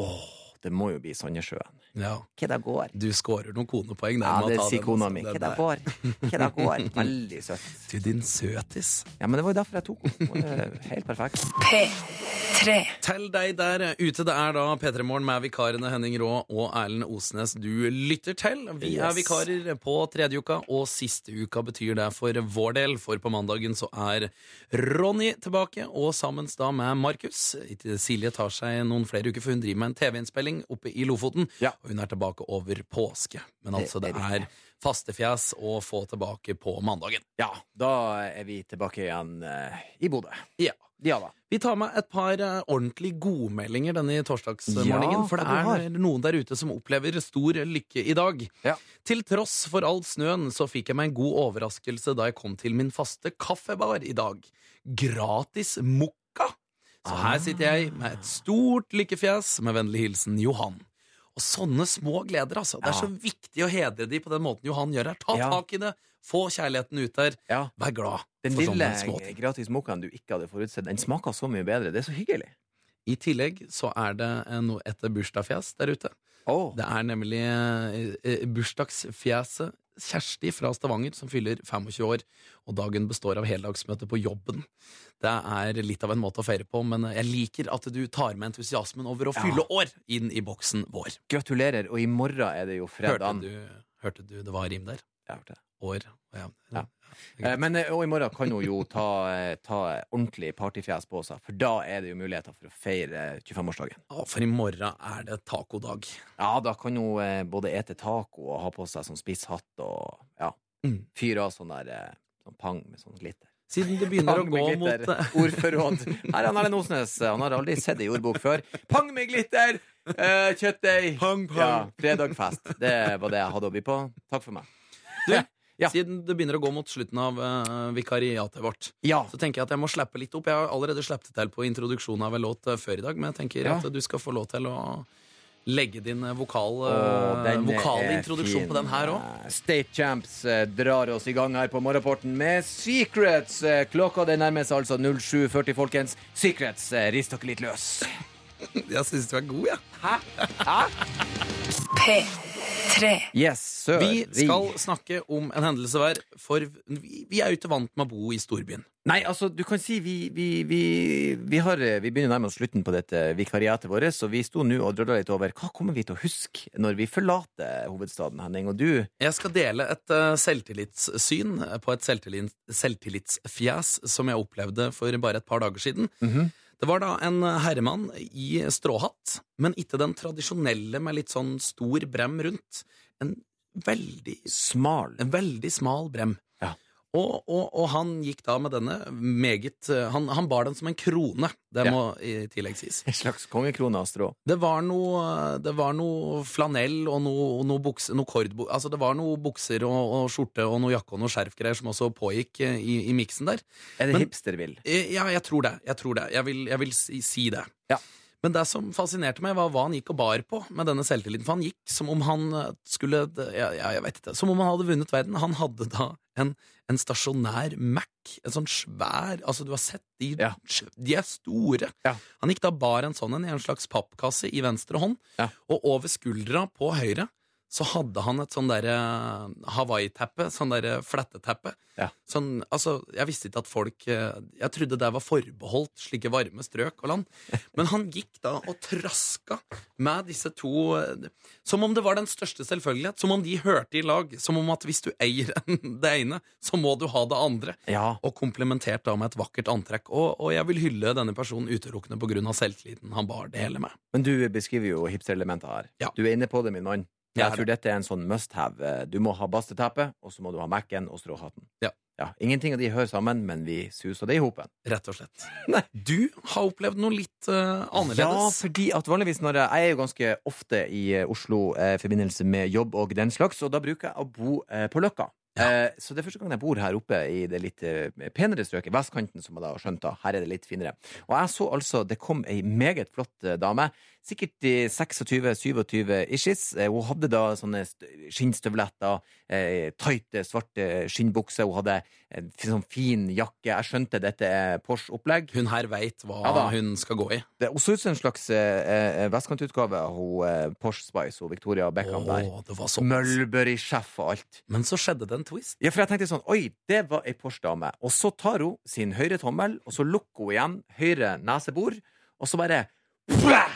Åh, det må jo bli Sandnessjøen. Ja, Hva det går? du scorer noen konepoeng der. Ja, det sier kona mi. Hva det går? Hva det går? <laughs> Veldig søtt. Du, din søtis. Ja, men det var jo derfor jeg tok henne. Helt perfekt. P3. Til deg der ute, det er da P3 Morgen med vikarene Henning Rå og Erlend Osnes du lytter til. Vi er vikarer på tredje uka, og siste uka betyr det for vår del. For på mandagen så er Ronny tilbake, og sammen da med Markus. Silje tar seg noen flere uker, for hun driver med en TV-innspilling oppe i Lofoten. Ja. Og hun er tilbake over påske. Men altså, det er fastefjes å få tilbake på mandagen. Ja, da er vi tilbake igjen eh, i Bodø. Ja. Ja da. Vi tar med et par eh, ordentlig godmeldinger denne torsdagsmorgenen. Ja, for det er noen der ute som opplever stor lykke i dag. Ja. Til tross for all snøen så fikk jeg meg en god overraskelse da jeg kom til min faste kaffebar i dag. Gratis mokka! Så her sitter jeg med et stort lykkefjes med vennlig hilsen Johan. Og sånne små gleder, altså. Det er så viktig å hedre de på den måten Johan gjør her. Ta tak i det, få kjærligheten ut der. Ja. Vær glad Den for lille sånne gratis mokkaen du ikke hadde forutsett, den smaker så mye bedre. Det er så hyggelig. I tillegg så er det noe et bursdagsfjes der ute. Oh. Det er nemlig eh, eh, bursdagsfjeset Kjersti fra Stavanger som fyller 25 år, og dagen består av heldagsmøte på jobben. Det er litt av en måte å feire på, men jeg liker at du tar med entusiasmen over å Ja. fylle år inn i boksen vår. Gratulerer, og i morgen er det jo Hørte du, hørte du det var rim der? Jeg hørte det. År. Ja. Ja. Eh, Men, eh, og i morgen kan hun jo ta, eh, ta ordentlig partyfjes på seg, for da er det jo muligheter for å feire 25-årsdagen. Ja, for i morgen er det tacodag. Ja, da kan hun både ete taco og ha på seg sånn spisshatt og ja, Mm. fyre av sånn der sånn pang med sånn glitter. Siden det begynner å gå mot. Ordforråd. Her er Erlend Osnes. Han har aldri sett ei ordbok før. Pang med glitter! Eh, kjøttdeig. Pang, pang. Ja, fredagfest. Det var det jeg hadde å by på. Takk for meg. Du, Ja. Siden det begynner å gå mot slutten av uh, vikariatet vårt, Ja. så tenker jeg at jeg må slappe litt opp. Jeg har allerede slappet til på introduksjonen av en låt eh, før i dag, men jeg tenker Ja. at du skal få lov til å legge din eh, vokal, den vokale introduksjon fin. på den her òg. State Champs drar oss i gang her på morgenporten med Secrets. Klokka det nærmer seg altså 07.40, folkens. Secrets, rist dere litt løs. <laughs> Jeg syns du er god, jeg. P3. Yes, sør. Vi skal snakke om en hendelse hver, for vi, vi er jo ikke vant med å bo i storbyen. Nei, altså, du kan si vi, vi, vi, vi, har, eh, vi begynner nærmest slutten på dette vikariatet vårt, så vi sto nå og drølla litt over hva kommer vi til å huske når vi forlater hovedstaden, Henning. Og du Jeg skal dele et uh, selvtillitssyn på et selvtillit, selvtillitsfjes som jeg opplevde for bare et par dager siden. Det var da en herremann i stråhatt, men ikke den tradisjonelle med litt sånn stor brem rundt. En veldig, Smal. en veldig smal brem. Ja. Og, og, og han gikk da med denne meget eh, Han, han bar den som en krone, det Ja. må i tillegg sies. En slags kongekrone av strå. Det var noe, det var noe flanell og noe, noe, bukse, noe kordbu... Altså det var noe bukser og, og skjorte og noe jakke og noe skjerfgreier som også pågikk eh, i, i miksen der. Er det hipstervill? Eh, Ja, jeg tror det. Jeg tror det. Jeg vil, jeg vil si, si det. Ja. Men det som fascinerte meg, var hva han gikk og bar på med denne selvtilliten. For han gikk som om han eh, skulle Ja, ja, jeg vet ikke. Som om han hadde vunnet verden. Han hadde da en, en stasjonær Mac. En sånn svær Altså, du har sett de Ja. De er store. Ja. Han gikk da bar en sånn en i en slags pappkasse i venstre hånd, og over skuldra på høyre så hadde han et sånn derre Hawaii-teppe, sånn derre fletteteppe. Ja. Sånn, altså, jeg visste ikke at folk eh, Jeg trodde det var forbeholdt slike varme strøk og land. Men han gikk da og traska med disse to eh, Som om det var den største selvfølgelighet. Som om de hørte i lag. Som om at hvis du eier <laughs> det ene, så må du ha det andre. Ja. Og komplementert da med et vakkert antrekk. Og, og jeg vil hylle denne personen utelukkende pga. selvtilliten han bar det hele med. Men du beskriver jo hipsterelementet her. Ja. Du er inne på det, min mann. Jeg tror dette er en sånn must have. Du må ha basteteppe, og så må du ha Mac-en og stråhatten. Ja. Ingenting av de hører sammen, men vi suser det i hopen. Rett og slett. <laughs> Nei. Du har opplevd noe litt annerledes. Ja, fordi at vanligvis når jeg, jeg er jo ganske ofte i Oslo Oslo eh, i forbindelse med jobb og den slags, og da bruker jeg å bo eh, på Løkka. Eh, så det er første gang jeg bor her oppe i det litt eh, penere strøket, vestkanten, som jeg da har skjønt. da. Her er det litt finere. Og jeg så altså det kom ei meget flott eh, dame. Sikkert i 26-27 ishis. Eh, hun hadde da sånne skinnstøvletter, eh, tighte, svarte skinnbukser. Hun hadde en sånn fin jakke. Jeg skjønte dette er Porsche-opplegg. Hun her veit hva Ja hun skal gå i. Det- så ut som en slags eh, eh, vestkantutgave av eh, Porsche Spice og Victoria Beckham der. Det var så Mulberry-sjef og alt. Men så skjedde det en twist. Ja, for jeg tenkte sånn, oi, det var ei Porsche-dame. Og så tar hun sin høyre tommel, og så lukker hun igjen høyre nesebor, og så bare blæh,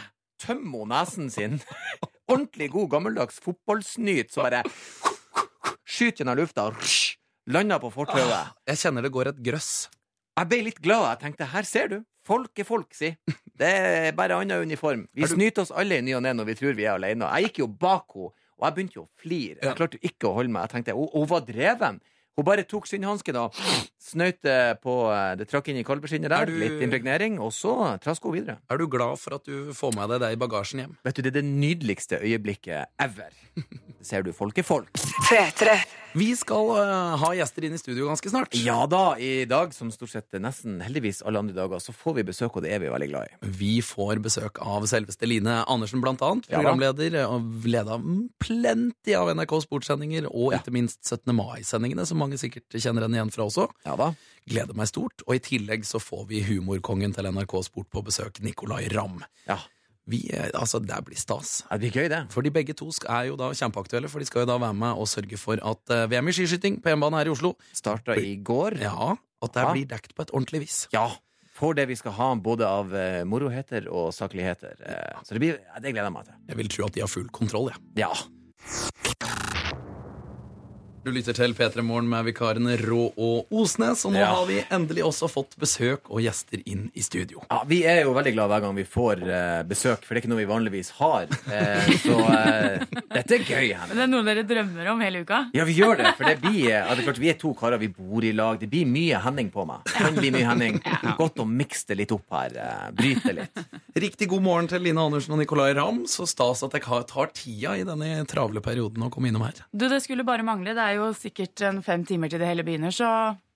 tømmer hun nesen sin. <laughs> Ordentlig god, gammeldags fotballsnyt, så bare skyter gjennom lufta, Landa på fortauet. Jeg kjenner det går et grøss. Jeg ble litt glad. Jeg tenkte, her ser du. Folk er folk, si. Det er bare annen uniform. Vi du- snyter oss alle i ny og ne når vi tror vi er alene. Jeg gikk jo bak henne, og jeg begynte jo å flire. Jeg klarte jo ikke å holde meg. Jeg tenkte, hun var dreven. Hun bare tok skinnhansken og snøyte på eh, Det trakk inn i kalveskinnet Er der. du- Litt impregnering, og så traska hun videre. Er du glad for at du får med deg det i bagasjen hjem? Vet du, det er det nydeligste øyeblikket ever. Det <laughs> ser du, folk er folk. P3. Vi skal uh, ha gjester inn i studio ganske snart. Ja da, i dag, som stort sett nesten heldigvis alle andre dager, så får vi besøk, og det er vi veldig glad i. Vi får besøk av selveste Line Andersen, blant annet. Programleder og leda plenty av NRK sportssendinger, og ikke minst 17. mai-sendingene, som mange sikkert kjenner henne igjen fra også. Ja da. Gleder meg stort. Og i tillegg så får vi humorkongen til NRK Sport på besøk, Nicolay Ramm. Ja, Vi, eh, altså, det blir stas. det blir gøy, det. For de begge to er jo da kjempeaktuelle, for de skal jo da være med og sørge for at eh, VM i skiskyting på hjemmebane her i Oslo Starta i går. Ja, at det Ja. blir dekt på et ordentlig vis. Ja. Får det vi skal ha, både av uh, moroheter og sakligheter. Eh, så det, blir, det gleder jeg meg til. Jeg vil tro at de har full kontroll, jeg. Ja. Du lytter til P3 Morgen med vikarene Rå og Osnes, og nå Ja. har vi endelig også fått besøk og gjester inn i studio. ja. Vi er jo veldig glad hver gang vi får uh, besøk, for det er ikke noe vi vanligvis har. Uh, så uh, dette er gøy. Henne. Men det er noe dere drømmer om hele uka? Ja, vi gjør det. For det blir, ja, det er klart, vi er to karer, vi bor i lag. Det blir mye Henning på meg. Kan bli mye Henning. Godt å mikse det litt opp her. Bryte litt. Riktig god morgen til Line Andersen og Nicolay Ramm. Så stas at jeg tar tida i denne travle perioden å komme innom her. Du, Det skulle bare mangle. Det er jo sikkert en fem timer til det hele begynner, så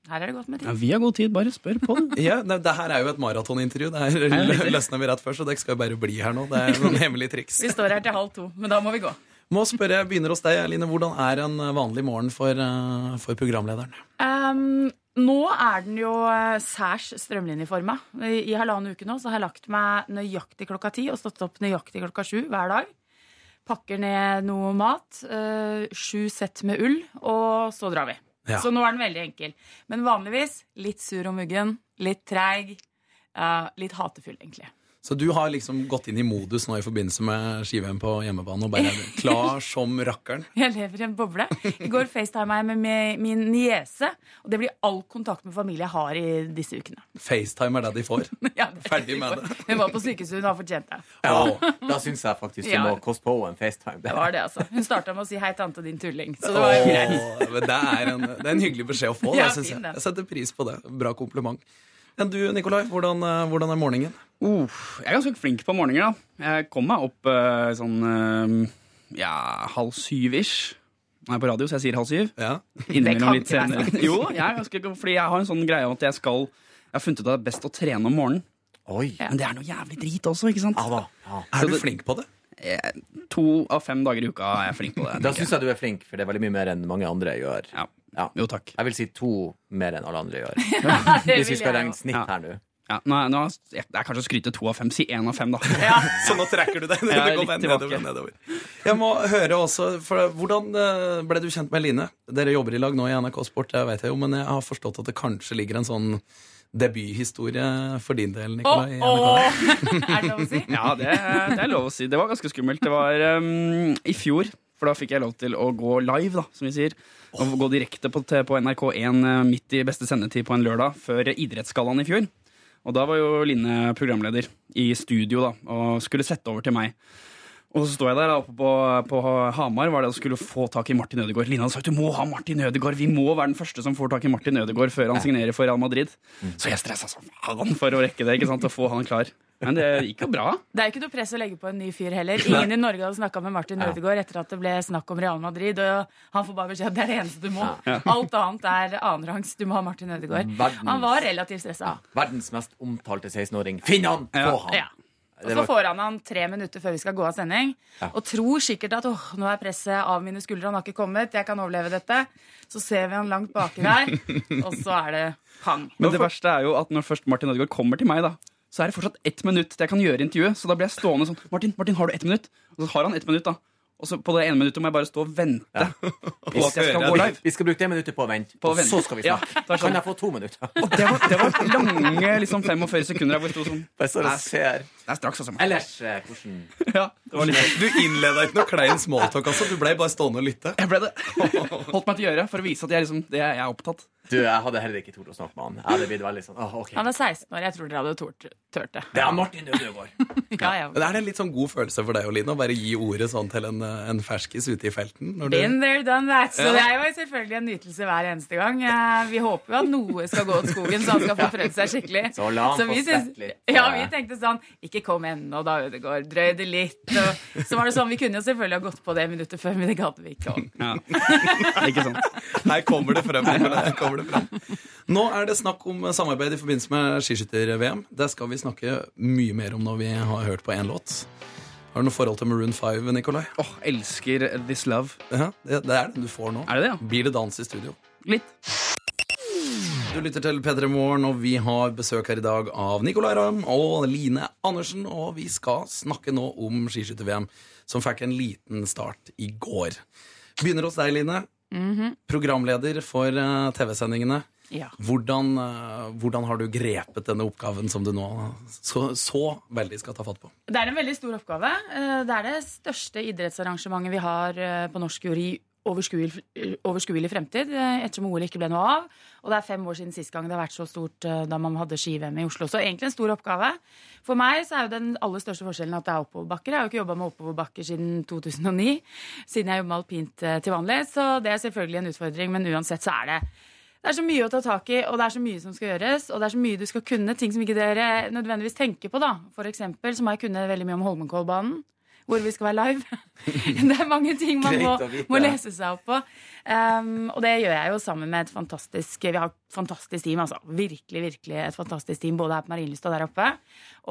her er det godt med tid. Ja, vi har god tid, bare spør på det. <laughs> Ja, det, det her er jo et maratonintervju. Det her løsner vi rett før, så dere skal jo bare bli her nå. Det er noen hemmelige triks. Vi står her til halv to, men da må vi gå. Må spørre, jeg begynner hos deg, Line. Hvordan er en vanlig morgen for, eh, for programlederen? Um, nå er den jo eh, særs strømlinjeforma. I, I halvannen uke nå så har jeg lagt meg nøyaktig klokka ti og stått opp nøyaktig klokka sju hver dag. Pakker ned noe mat, eh, sju sett med ull, og så drar vi. Ja. Så nå er den veldig enkel. Men vanligvis litt sur og muggen, litt treig, litt hatefull, egentlig. Så du har liksom gått inn i modus nå i forbindelse med ski-VM på hjemmebane og bare er <laughs> klar som rakkeren? Jeg lever i en boble. I går facetima jeg med min niese. Og det blir all kontakt med familie jeg har i disse ukene. FaceTime er det de får. <laughs> Ja, det- Ferdig med det. Hun var på sykehuset, hun har fortjent det. Ja, da syns jeg faktisk du Ja. må koste på en FaceTime. Det var det, altså. Hun starta med å si 'hei, tante, din tulling'. Så det var jo greit. Det, er en, det er en hyggelig beskjed å få. Ja, jeg. jeg setter pris på det. Bra kompliment. Men du, Nikolai, hvordan, eh, hvordan er morgenen? Uh, jeg er ganske flink på morgenen. da. Jeg kom meg opp uh, sånn uh, ja, halv syv-ish. Nå er jeg på radio, så jeg sier halv syv. Ja. Innimellom litt senere. Jo, jeg er ganske fordi jeg har en sånn greie om at jeg skal Jeg har funnet ut at det er best å trene om morgenen. Oi. Men det er noe jævlig drit også, ikke sant? Ja da. Ja. Er du flink på det? To av fem dager i uka er jeg flink på det. <laughs> Da syns jeg du er flink, for det er veldig mye mer enn mange andre gjør. Ja. Ja. Jo, takk. Jeg vil si to mer enn alle andre gjør. <laughs> <laughs> Hvis vi skal jeg regne snitt Ja. her nå. Ja, nå, er- nå, er- det er kanskje å skryte to av fem. Si én av fem, da. Ja. <laughs> Så nå trekker du deg. Går bare tilbake. nedover, nedover. Jeg må høre også, for Hvordan eh, ble du kjent med Line? Dere jobber i lag nå i NRK Sport, det vet jeg jo, men jeg har forstått at det kanskje ligger en sånn debuthistorie for din del, Nikolai. Oh, oh. åh. Er det lov å si? Ja, det, det er lov å si. Det var ganske skummelt. Det var um, i fjor, for da fikk jeg lov til å gå live, da, som vi sier. Og gå direkte på, på NRK1 eh, midt i beste sendetid på en lørdag, før Idrettsgallaen i fjor. Og da var jo Line programleder i studio da, og skulle sette over til meg. Og så står jeg der da, oppe på, på Hamar var det og skulle få tak i Martin Ødegaard. Line hadde sagt du må ha Martin Ødegaard. Vi må være den første som får tak i Martin Ødegaard før han signerer for Real Madrid. Så jeg stressa faen for å rekke det ikke sant, og få han klar. Men det gikk jo bra. Det er ikke noe press å legge på en ny fyr heller. Ingen i Norge hadde snakka med Martin Ødegaard etter at det ble snakk om Real Madrid. Og han får bare beskjed at det er det eneste du må. Alt annet er annenrangs. Du må ha Martin Ødegaard. Verdens- Han var relativt stressa. Verdens mest omtalte 16-åring. Finn han! Få Ja. han! Ja. Og så får han han tre minutter før vi skal gå av sending, Ja. og tror sikkert at åh, nå er presset av mine skuldre, han har ikke kommet, jeg kan overleve dette. Så ser vi han langt baki der, <laughs> og så er det pang. Men det verste er jo at når først Martin Ødegaard kommer til meg, da, så er det fortsatt ett minutt til jeg kan gjøre intervjuet. Så da blir jeg stående sånn Martin, Martin, har du ett minutt? Og så har han ett minutt, da. Og så på det ene minuttet må jeg bare stå og vente på at <laughs> jeg skal gå live. Vi skal bruke det minuttet på å vente, På å og vente. så skal vi snakke. er sånn. Kan jeg få to minutter? Og det var, det var lange liksom 45 sekunder der hvor jeg sto sånn Jeg så og ser. Det er straks, altså. Ellers, eh, hvordan <laughs> Ja, det var litt. Du innleda ikke noe klein smalltalk, altså. Du ble bare stående og lytte. Jeg ble det. <laughs> Holdt meg til å gjøre for å vise at jeg, liksom, det, jeg er opptatt. Du, jeg hadde heller ikke tort å snakke med han. Jeg hadde blitt veldig sånn, åh, ok. Han er 16 år, jeg tror dere hadde tort, tørt det. Det er Martin Ødegaard. <laughs> Ja, ja. Men Er det en litt sånn god følelse for deg og Line, å bare gi ordet sånn til en, en ferskis ute i felten? Når du... Been there, done that. Så det er jo selvfølgelig en nytelse hver eneste gang. Eh, Vi håper jo at noe skal gå åt skogen, så han skal få prøvd seg skikkelig. Så la han få vi syns- litt. Ja, vi tenkte sånn Ikke kom ennå, da, Ødegaard. Drøy det litt. Og så var det sånn, Vi kunne jo selvfølgelig ha gått på det minuttet før, men det gadd vi ikke. Ja. <laughs> Ikke sant? Her kommer det frem. Her kommer det frem. Nå er det snakk om samarbeid i forbindelse med skiskytter-VM. Det skal vi snakke mye mer om når vi har hørt på én låt. Har du noe forhold til Maroon 5, Nikolai? Åh, elsker This Love. Ja, det, det er den du får nå. Er det det, ja? Blir det dans i studio? Litt. Du lytter til P3 Morgen, og vi har besøk her i dag av Nicolay Ramm og Line Andersen. Og vi skal snakke nå om skiskytter-VM, som fikk en liten start i går. Begynner hos deg, Line. Programleder for eh, TV-sendingene. Ja. Hvordan, eh, hvordan har du grepet denne oppgaven som du nå så, så veldig skal ta fatt på? Det er en veldig stor oppgave. Eh, Det er det største idrettsarrangementet vi har på norsk jord i overskuelig, overskuelig fremtid, eh, ettersom OL ikke ble noe av. Og det er fem år siden sist gang det har vært så stort eh, da man hadde ski-VM i Oslo. Så egentlig en stor oppgave. For meg så er jo den aller største forskjellen at det er oppoverbakker. Jeg har jo ikke jobba med oppoverbakker siden 2009, siden jeg jobber med alpint eh, til vanlig. Så det er selvfølgelig en utfordring, men uansett så er det det er så mye å ta tak i, og det er så mye som skal gjøres. Og det er så mye du skal kunne, ting som ikke dere nødvendigvis tenker på. da. For eksempel så må jeg kunne veldig mye om Holmenkollbanen, hvor vi skal være live. <laughs> det er mange ting man må, må lese seg opp på. Um, og det gjør jeg jo sammen med et fantastisk Vi har et fantastisk team, altså. Virkelig, virkelig et fantastisk team, både her på Marienlyst og der oppe.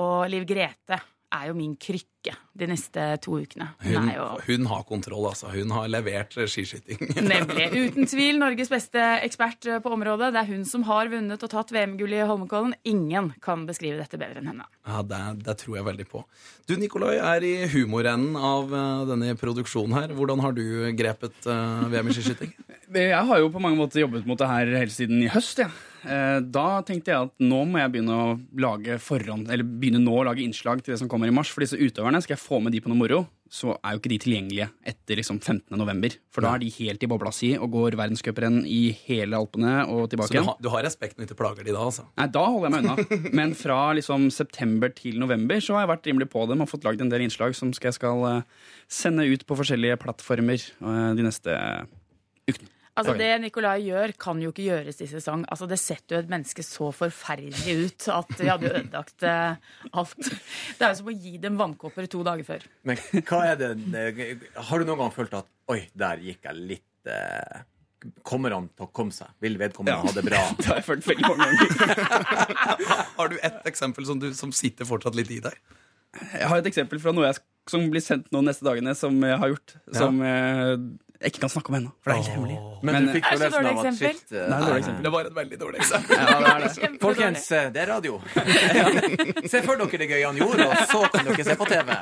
Og Liv Grete er jo min krykke de neste to ukene. Hun Hun, jo hun har kontroll, altså. Hun har levert skiskyting. <laughs> Nemlig. Uten tvil Norges beste ekspert eh, på området. Det er hun som har vunnet og tatt VM-gull i Holmenkollen. Ingen kan beskrive dette bedre enn henne. Ja, det, det tror jeg veldig på. Du, Nikolai, er i humorenden av eh, denne produksjonen her. Hvordan har du grepet eh, VM i skiskyting? <laughs> Jeg har jo på mange måter jobbet mot det her helt siden i høst. Ja. Eh, Da tenkte jeg at nå må jeg begynne å lage forhånd, eller begynne nå å lage innslag til det som kommer i mars. For disse utøverne, skal jeg få med de på noe moro, så er jo ikke de tilgjengelige etter liksom 15. november. For da er de helt i bobla si og går verdenscuprenn i hele Alpene og Så tilbake du, har- du har respekt når du ikke plager de da, altså? Nei, da holder jeg meg unna. Men fra liksom september til november så har jeg vært rimelig på dem og fått lagd en del innslag som jeg skal eh, sende ut på forskjellige plattformer eh, de neste ukene. Altså Oi. Det Nicolai gjør, kan jo ikke gjøres i sesong. Altså Det setter jo et menneske så forferdelig ut at vi hadde ødelagt eh, alt. Det er jo som å gi dem vannkopper to dager før. Men hva er det det- Har du noen gang følt at Oi, der gikk jeg litt eh, Kommer han til å komme seg? Vil vedkommende ha det bra? <laughs> Det har jeg følt veldig mange ganger. <laughs> Har du et eksempel som, du, som sitter fortsatt litt i deg? Jeg har et eksempel fra noe jeg, som blir sendt nå neste dagene, som jeg har gjort. Som eh, jeg ikke kan snakke om ennå, for det er helt hemmelig. Men, Men, du fikk Er det så dårlig av at eksempel? shit Nei, Det er dårlig eksempel. Det var et veldig dårlig eksempel. <laughs> Ja, det er det. Folkens, eh, det er radio. <laughs> se for dere det gøye han gjorde, og så kan dere se på TV.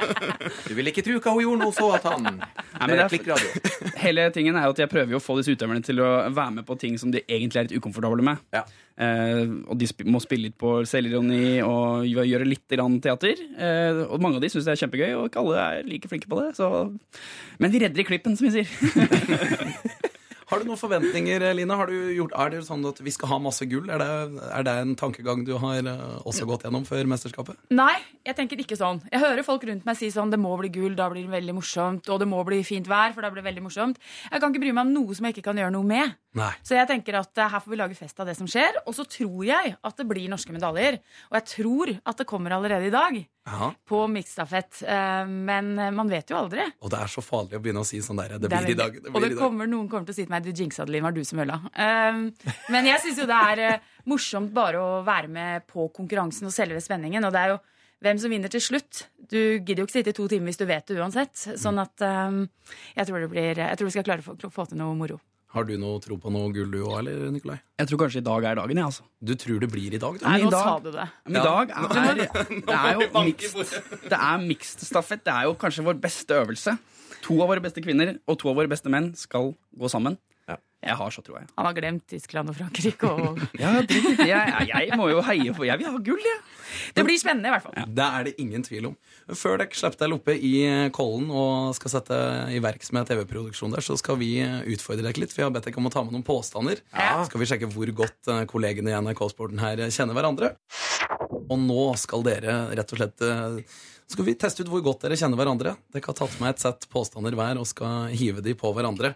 Du vil ikke tro hva hun gjorde nå, så at han Nei, men Det det er klikkradio. <laughs> Hele tingen er jo at jeg prøver jo å få disse utøverne til å være med på ting som de egentlig er litt ukomfortable med. Ja. Eh, og de sp må spille litt på selvironi og gjøre litt grann teater. Eh, og mange av de syns det er kjempegøy, og ikke alle er like flinke på det. Så. Men vi redder i klippen, som vi sier. <laughs> Har du noen forventninger, Line? Har du gjort, er det sånn at vi skal ha masse gull? Er det, er det en tankegang du har eh, også gått gjennom før mesterskapet? Nei, jeg tenker ikke sånn. Jeg hører folk rundt meg si sånn det må bli gull, da blir det veldig morsomt, og det må bli fint vær, for da blir det veldig morsomt. Jeg kan ikke bry meg om noe som jeg ikke kan gjøre noe med. Nei. Så jeg tenker at eh, her får vi lage fest av det som skjer, og så tror jeg at det blir norske medaljer. Og jeg tror at det kommer allerede i dag. Ja. på miksstafett. Eh, men man vet jo aldri. Og det er så farlig å begynne å si sånn der Det Det blir i dag. Det og det kommer, noen kommer til å si til meg du jinxa det, Linn, var du som ødela. Um, men jeg syns jo det er eh, morsomt bare å være med på konkurransen og selve spenningen. Og det er jo hvem som vinner til slutt. Du gidder jo ikke sitte i to timer hvis du vet det uansett. Sånn at um, jeg, tror det blir, jeg tror vi skal klare å få til noe moro. Har du noe tro på noe gull du òg, eller, Nikolai? Jeg tror kanskje i dag er dagen, jeg, altså. Du tror det blir i dag, du? Nei, i nå dag- sa du det. Men i dag er Det er jo banker mixed, det er mixed stafett. Det er jo kanskje vår beste øvelse. To av våre beste kvinner og to av våre beste menn skal gå sammen. Ja. Jeg har så troa, jeg. Han har glemt Tyskland og Frankrike. Og... <laughs> Ja, det, det. jeg. Jeg må jo heie på Jeg vil ha gull, jeg. Det blir spennende, i hvert fall. Det er det ingen tvil om. Før dere slipper dere oppe i Kollen og skal sette i verks med TV-produksjon der, så skal vi utfordre dere litt. For jeg har bedt dere om å ta med noen påstander. Ja. Så skal vi sjekke hvor godt eh, kollegene i NRK-sporten her kjenner hverandre. Og nå skal dere rett og slett eh, skal vi teste ut hvor godt dere kjenner hverandre. Dere har tatt med et sett påstander hver og skal hive de på hverandre.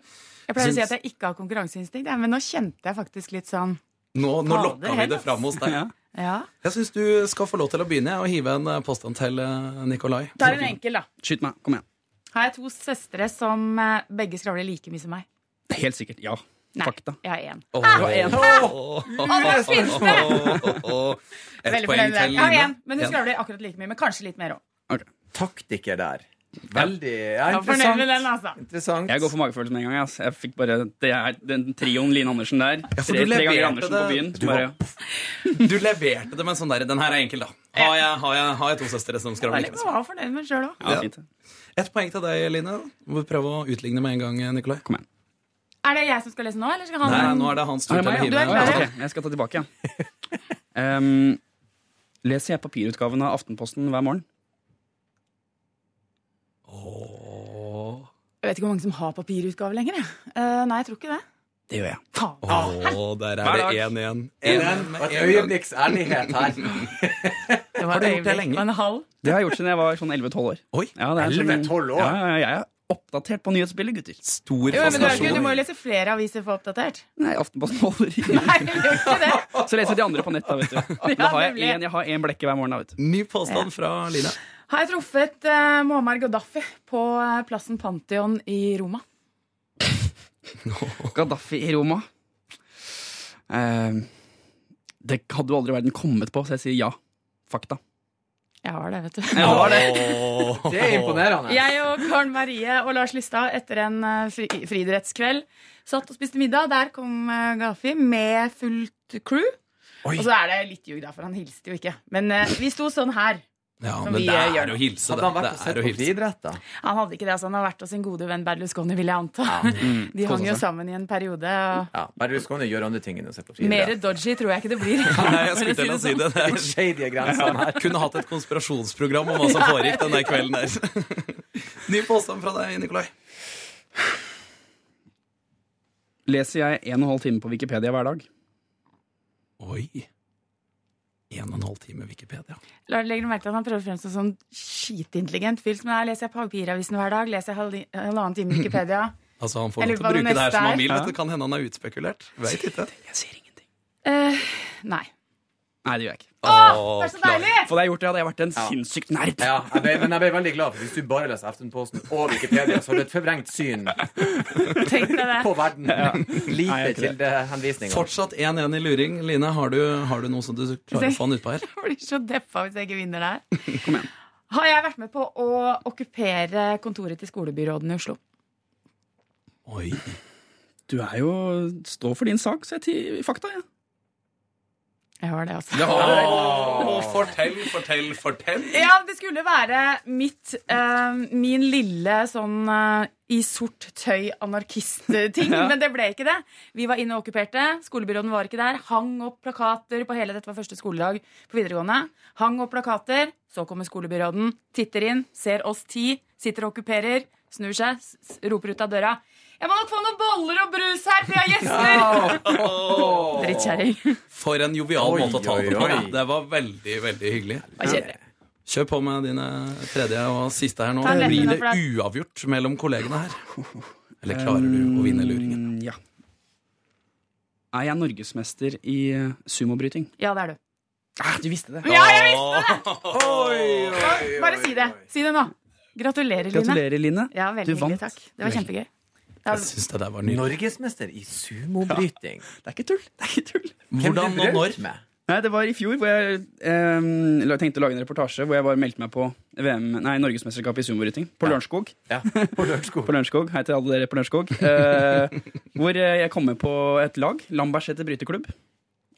Jeg pleier å si at jeg ikke har konkurranseinstinkt, men nå kjente jeg faktisk litt sånn Nå, nå lokka vi det fram hos deg. Ja. Ja. Jeg syns du skal få lov til å begynne og hive en eh, påstand til eh, Nikolai. Ta en enkel, da. Skyt meg. Kom igjen. Har jeg to søstre som eh, begge skravler like mye som meg? Helt sikkert. Ja. Nei, Fakta. jeg har én. Du finnes det! Et Veldig poeng til Jeg har én, men hun skravler akkurat like mye. Men kanskje litt mer òg. Taktiker der. Veldig ja, Jeg interessant. den, altså. interessant. Jeg går for magefølelse med en gang. Altså. Jeg fikk bare, det er den trioen Line Andersen der. Ja, tre, tre ganger Andersen det. på byen. Du bare, ja. Du leverte det med en sånn der Den her er enkel, da. Har jeg, har jeg, har jeg to søstre som Jeg skravler mye? var fornøyd med sjøl òg. Ett poeng til deg, Line. Må prøve å utligne med en gang, Nikolai. Kom igjen. Er det jeg som skal lese nå, eller skal han Nei, nå er det hans tur til å hive. jeg skal ta tilbake, ja. <laughs> Um, leser jeg papirutgaven av Aftenposten hver morgen? Åh. Jeg vet ikke hvor mange som har papirutgave lenger. Eh, nei, jeg tror ikke det. Det gjør jeg. Åh, der er det dag. én igjen. En, En med et en gang. øyeblikks ærlighet her. Det var Har du gjort det lenge? en halv. Det har jeg gjort siden jeg var sånn 11-12 år. Oi, Ja, det er sånn- 11-12 år? Ja, ja, ja, er oppdatert på nyhetsbildet, gutter. stor Jo, men du, fascinasjon. du må jo lese flere aviser for oppdatert. Nei, Aftenposten holder ikke. Nei, ikke det. Så leser jeg de andre på nett, da, vet du. <laughs> Da har jeg én har en blekke hver morgen, da, vet du. Ny påstand fra Line. Har jeg truffet uh, Muammar Gaddafi på eh, plassen Pantheon i Roma? <laughs> Gaddafi i Roma. Eh, det hadde jo aldri verden kommet på, så jeg sier ja. Fakta. Jeg har det, vet du. Jeg har det. Det er imponerende. Jeg og Karen Marie og Lars Lystad etter en eh, fri friidrettskveld satt og spiste middag. Der kom eh, Gaddafi med fullt crew. Oi. Og så er det litt ljug, da, for han hilste jo ikke. Men eh, vi sto sånn her. Ja, men det gjør er å hilse, Hadde det. han vært og sett på friidrett, da? Han hadde ikke det, altså. Han har vært hos sin gode venn Berlusconi, vil jeg anta. <laughs> Mm. De hang jo sammen i en periode. Og Ja, Berlusconi gjør andre ting enn å se på mer dodgy tror jeg ikke det blir. <laughs> Nei, jeg skulle til å si det. det er Shady grenser her. Kunne hatt et konspirasjonsprogram om hva som foregikk denne kvelden der. <laughs> Ny påstand fra deg, Nikolai. Leser jeg en og en halv time på Wikipedia hver dag? Oi. En og en halv time Wikipedia. La- Legger merke til at han prøver å fremstå som skitintelligent fyr? Men her leser jeg papiravisen hver dag, leser jeg halv- halvannen time Wikipedia. <laughs> Altså, Han får lov til å bruke det her som han vil. Ja. vet. Kan hende han er utspekulert. Vet ikke. Jeg sier ingenting. Uh, nei. Nei, det gjør jeg ikke. Åh, det er så deilig! For det jeg gjort det, hadde jeg vært en sinnssykt nerd. Ja, jeg ble, men jeg ble veldig glad, for hvis du bare leser Aftenposten og Wikipedia, så har du et forvrengt syn Tenk deg det. på verden. Nei, Lite jeg er ikke det. kildehenvisninger. Fortsatt 1-1 i luring. Line, har du, har du noe som du klarer å få han utpå her? <laughs> Jeg blir så deppa hvis jeg ikke vinner det her. <laughs> Kom igjen. Har jeg vært med på å okkupere kontoret til skolebyråden i Oslo? Oi. Du er jo Stå for din sak, så jeg til fakta, jeg. Jeg har det, altså. Ja, fortell, fortell, fortell. Ja, det skulle være mitt eh, Min lille sånn eh, i sort tøy anarkist-ting, Ja. men det ble ikke det. Vi var inne og okkuperte. Skolebyråden var ikke der. Hang opp plakater på hele Dette var første skoledag på videregående. Hang opp plakater. Så kommer skolebyråden, titter inn, ser oss ti, sitter og okkuperer, snur seg, roper ut av døra. Jeg må nok få noen boller og brus her, for jeg har gjester! <laughs> Drittkjerring. For en jovial Oi, måte å ta det på. oi, oi. Det var veldig, veldig hyggelig. Kjør på med dine tredje og siste her nå. Blir det uavgjort mellom kollegene her? Eller klarer du å vinne luringen? Mm, Ja. Er jeg norgesmester i eh, sumobryting? Ja, det er du. Ah, du visste det. Ja, jeg visste det! <laughs> Bare si det. Si det nå. Gratulerer, Line. Gratulerer, Line. Ja, veldig Du vant. hyggelig. Takk. Det var kjempegøy. Ja, Jeg syns det der var nydelig. Norgesmester i sumobryting. Det er ikke tull. Det er ikke tull. Hvordan og når? Med? Nei, Det var i fjor hvor jeg eh, tenkte å lage en reportasje hvor jeg bare meldte meg på VM, nei, Norgesmesterskapet i sumobryting på Lørenskog. Ja, <laughs> på Lørenskog. På Lørenskog. Hei til alle dere på Lørenskog. Eh, hvor eh, jeg kom med på et lag, Lambertseter bryteklubb.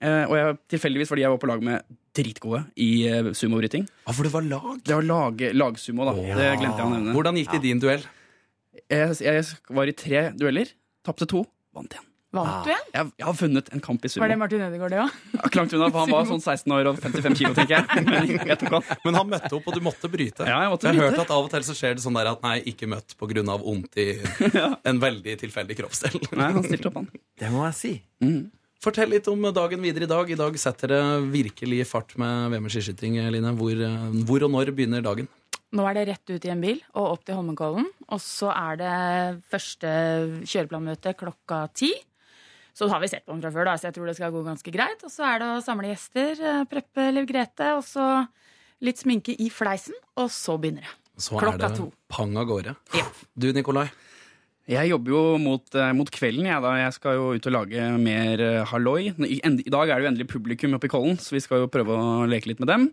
Eh, og jeg, tilfeldigvis fordi jeg var på lag med dritgode i eh, sumobryting. Ah, for det var lag. Det var lag, lagsumo, da. Det glemte jeg å nevne. Hvordan gikk det i din duell? Jeg, jeg var i tre dueller. Tapte to. Vant igjen. Vant du igjen? Jeg, jeg har vunnet en kamp i sumo. Var det Martin Ødegaard, det òg? Ja, langt unna, for han var <laughs> sånn 16 år og 55 kilo, tenker jeg. <laughs> Men jeg tok han. Men han møtte opp, og du måtte bryte. Ja, jeg måtte har bryte. hørt at av og til så skjer det sånn der at nei, ikke møtt av vondt i <laughs> en veldig tilfeldig kroppsdel. Nei, han stilte opp, han. Det må jeg si. Fortell litt om dagen videre i dag. I dag setter det virkelig fart med VM i skiskyting, Line. Hvor, eh, hvor og når begynner dagen? Nå er det rett ut i en bil og opp til Holmenkollen. Og så er det første kjøreplanmøte klokka ti. Så har vi sett på den fra før, da, så jeg tror det skal gå ganske greit. Og så er det å samle gjester, eh, preppe Liv Grete, og så litt sminke i fleisen. Og så begynner det. Så Klokka er det to. pang av gårde. Du, Nikolai. Jeg jobber jo mot, eh, mot kvelden, jeg da. Jeg skal jo ut og lage mer eh, halloi. I, end- I dag er det jo endelig publikum oppe i Kollen, så vi skal jo prøve å leke litt med dem.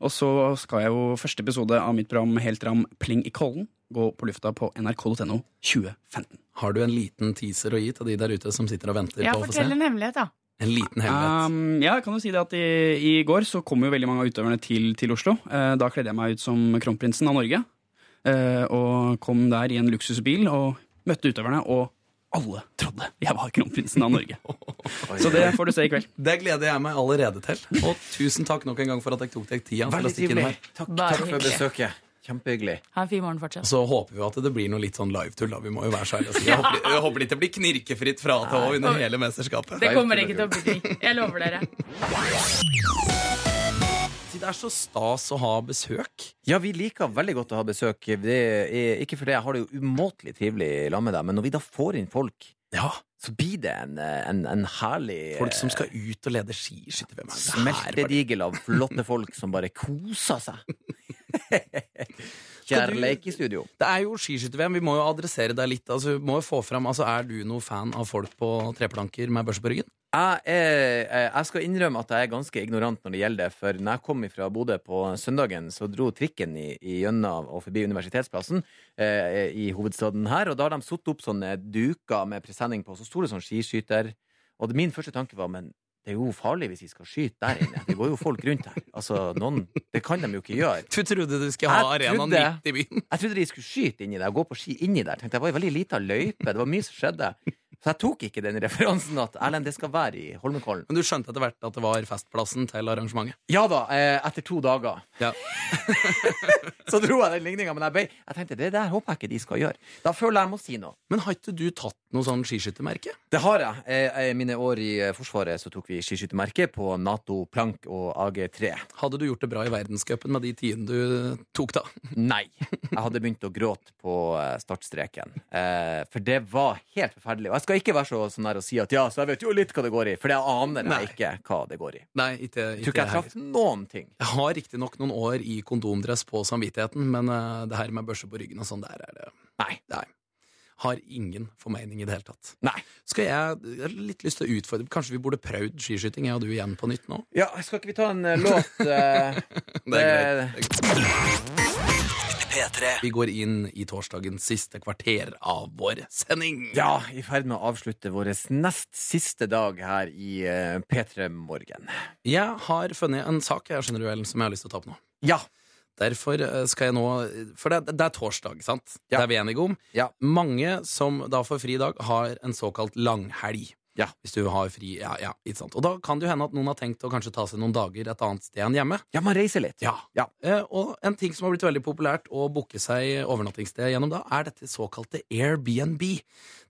Og så skal jeg jo første episode av mitt program Helt ram pling i Kollen gå på lufta på nrk.no 2015. Har du en liten teaser å gi til de der ute som sitter og venter Ja, på å få se? fortell en hemmelighet, da. En liten hemmelighet. Um, ja, jeg kan jo si det at i, I går så kom jo veldig mange av utøverne til, til Oslo. Uh, da kledde jeg meg ut som kronprinsen av Norge. Uh, og kom der i en luksusbil og møtte utøverne, og alle trodde jeg var kronprinsen av Norge. <laughs> Så det får du se i kveld. Det gleder jeg meg allerede til. Og tusen takk nok en gang for at jeg tok deg tida. Veldig trivelig. Takk, takk for besøket. Kjempehyggelig. Ha en fin morgen fortsatt. Så håper vi at det blir noe litt sånn live-tull. da Vi må jo være så ærlige. Jeg håper, jeg håper ikke det blir knirkefritt fra og til under hele mesterskapet. Det kommer ikke til å bli. Jeg lover dere. <laughs> Det er så stas å ha besøk. Ja, vi liker veldig godt å ha besøk. Det er ikke fordi jeg har det jo umåtelig trivelig sammen med deg, men når vi da får inn folk, Ja, så blir det en, en, en herlig Folk som skal ut og lede skiskytter-VM. smeltedigel av flotte folk som bare koser seg. Kjærleik i studio. Det er jo skiskytter-VM. Vi må jo adressere deg litt. Altså, vi må jo få fram, altså, Er du noe fan av folk på treplanker med børse på ryggen? Jeg, er, eh, jeg skal innrømme at jeg er ganske ignorant når det gjelder det. For når jeg kom fra Bodø på søndagen, så dro trikken i, i gjennom og forbi Universitetsplassen eh, i hovedstaden her. Og da har de satt opp sånne duker med presenning på. Så sto det sånn skiskyter. Og det, min første tanke var men det er jo farlig hvis vi skal skyte der inne. Det går jo folk rundt her. Altså, noen, Det kan de jo ikke gjøre. Du trodde du skulle ha Jeg arenaen midt i byen. Jeg trodde de skulle skyte inni der, gå på ski inni der. Tenkte jeg, Det var ei veldig lita løype. Det var mye som skjedde. Så jeg tok ikke den referansen at Erlend, det skal være i Holmenkollen. Men du skjønte etter hvert at det var festplassen til arrangementet? Ja da, eh, etter to dager. Ja. <laughs> Så dro jeg den ligninga, men jeg, ble, jeg tenkte det der håper jeg ikke de skal gjøre. Da føler jeg jeg må si noe. Men har ikke du tatt noe sånn skiskyttermerke? Det har jeg. Eh, I mine år i eh, Forsvaret så tok vi skiskyttermerke på Nato plank og AG3. Hadde du gjort det bra i verdenscupen med de tidene du tok da? <laughs> Nei. Jeg hadde begynt å gråte på eh, startstreken. Eh, For det var helt forferdelig. Og jeg skal ikke være så sånn her og si at ja, så jeg vet jo litt hva det går i, for det aner Nei. jeg ikke hva det går i. Nei, ikke, Jeg ikke tror ikke jeg traff noen ting. Jeg har riktignok noen år i kondomdress på samvittigheten, men uh, det her med børse på ryggen og sånn, der er det Nei. Nei. Har ingen formening i det hele tatt. Nei. Skal jeg, jeg har litt lyst til å utfordre Kanskje vi burde prøvd skiskyting, jeg og du igjen på nytt nå? Ja, skal ikke vi ta en uh, låt? Uh, <laughs> Det er greit. det- er greit. Vi går inn i torsdagens siste kvarter av vår sending. Ja, i ferd med å avslutte vår nest siste dag her i eh, P3 Morgen. Jeg har funnet en sak jeg skjønner du, Ellen, som jeg har lyst til å ta opp nå. Ja. Derfor eh, skal jeg nå For det, det er torsdag, sant? Ja. Det er vi enige om. Ja. Mange som da får fri i dag, har en såkalt langhelg. Ja. Hvis du har fri, ja, ja, ikke sant. Og da kan det jo hende at noen har tenkt å kanskje ta seg noen dager et annet sted enn hjemme. Ja, man reiser litt. Ja. Ja. Eh, og en ting som har blitt veldig populært å booke seg overnattingssted gjennom da, er dette såkalte Airbnb.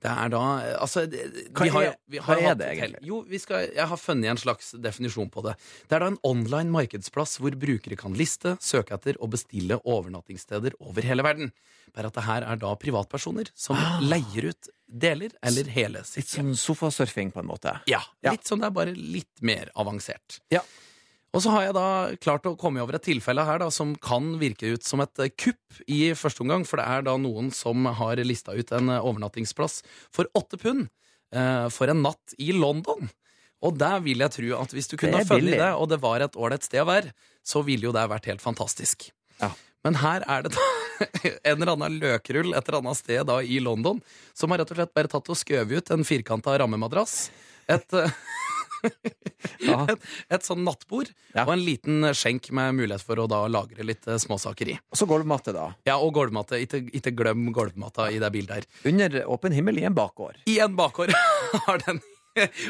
Det er da eh, Altså, det- Hva vi har, er- vi hva har er det egentlig? Jo, vi skal, jeg har funnet en slags definisjon på det. Det er da en online markedsplass hvor brukere kan liste, søke etter og bestille overnattingssteder over hele verden. Bare at det her er da privatpersoner som leier ut deler eller hele Litt hjem. sånn sofasurfing, på en måte. Ja, Ja. litt sånn det er bare litt mer avansert. Ja. Og så har jeg da klart å komme over et tilfelle her da, som kan virke ut som et eh, kupp i første omgang, for det er da noen som har lista ut en eh, overnattingsplass for åtte pund eh, for en natt i London. Og der vil jeg tro at hvis du kunne Det ha billig. det, og det var et ålreit sted å være, så ville jo det vært helt fantastisk. Ja. Men her er det da <laughs> en eller annen løkrull et eller annet sted da i London som har rett og slett bare tatt og skøvet ut en firkanta rammemadrass. Et, eh, <laughs> Ja. et, et sånn nattbord Ja. og en liten skjenk med mulighet for å da lagre litt eh, småsaker i. Og så gulvmatte, da. Ja, og gulvmatte. Ikke, glem gulvmatta i det bildet her. Under åpen himmel i en bakgård. I en bakgård <laughs> har den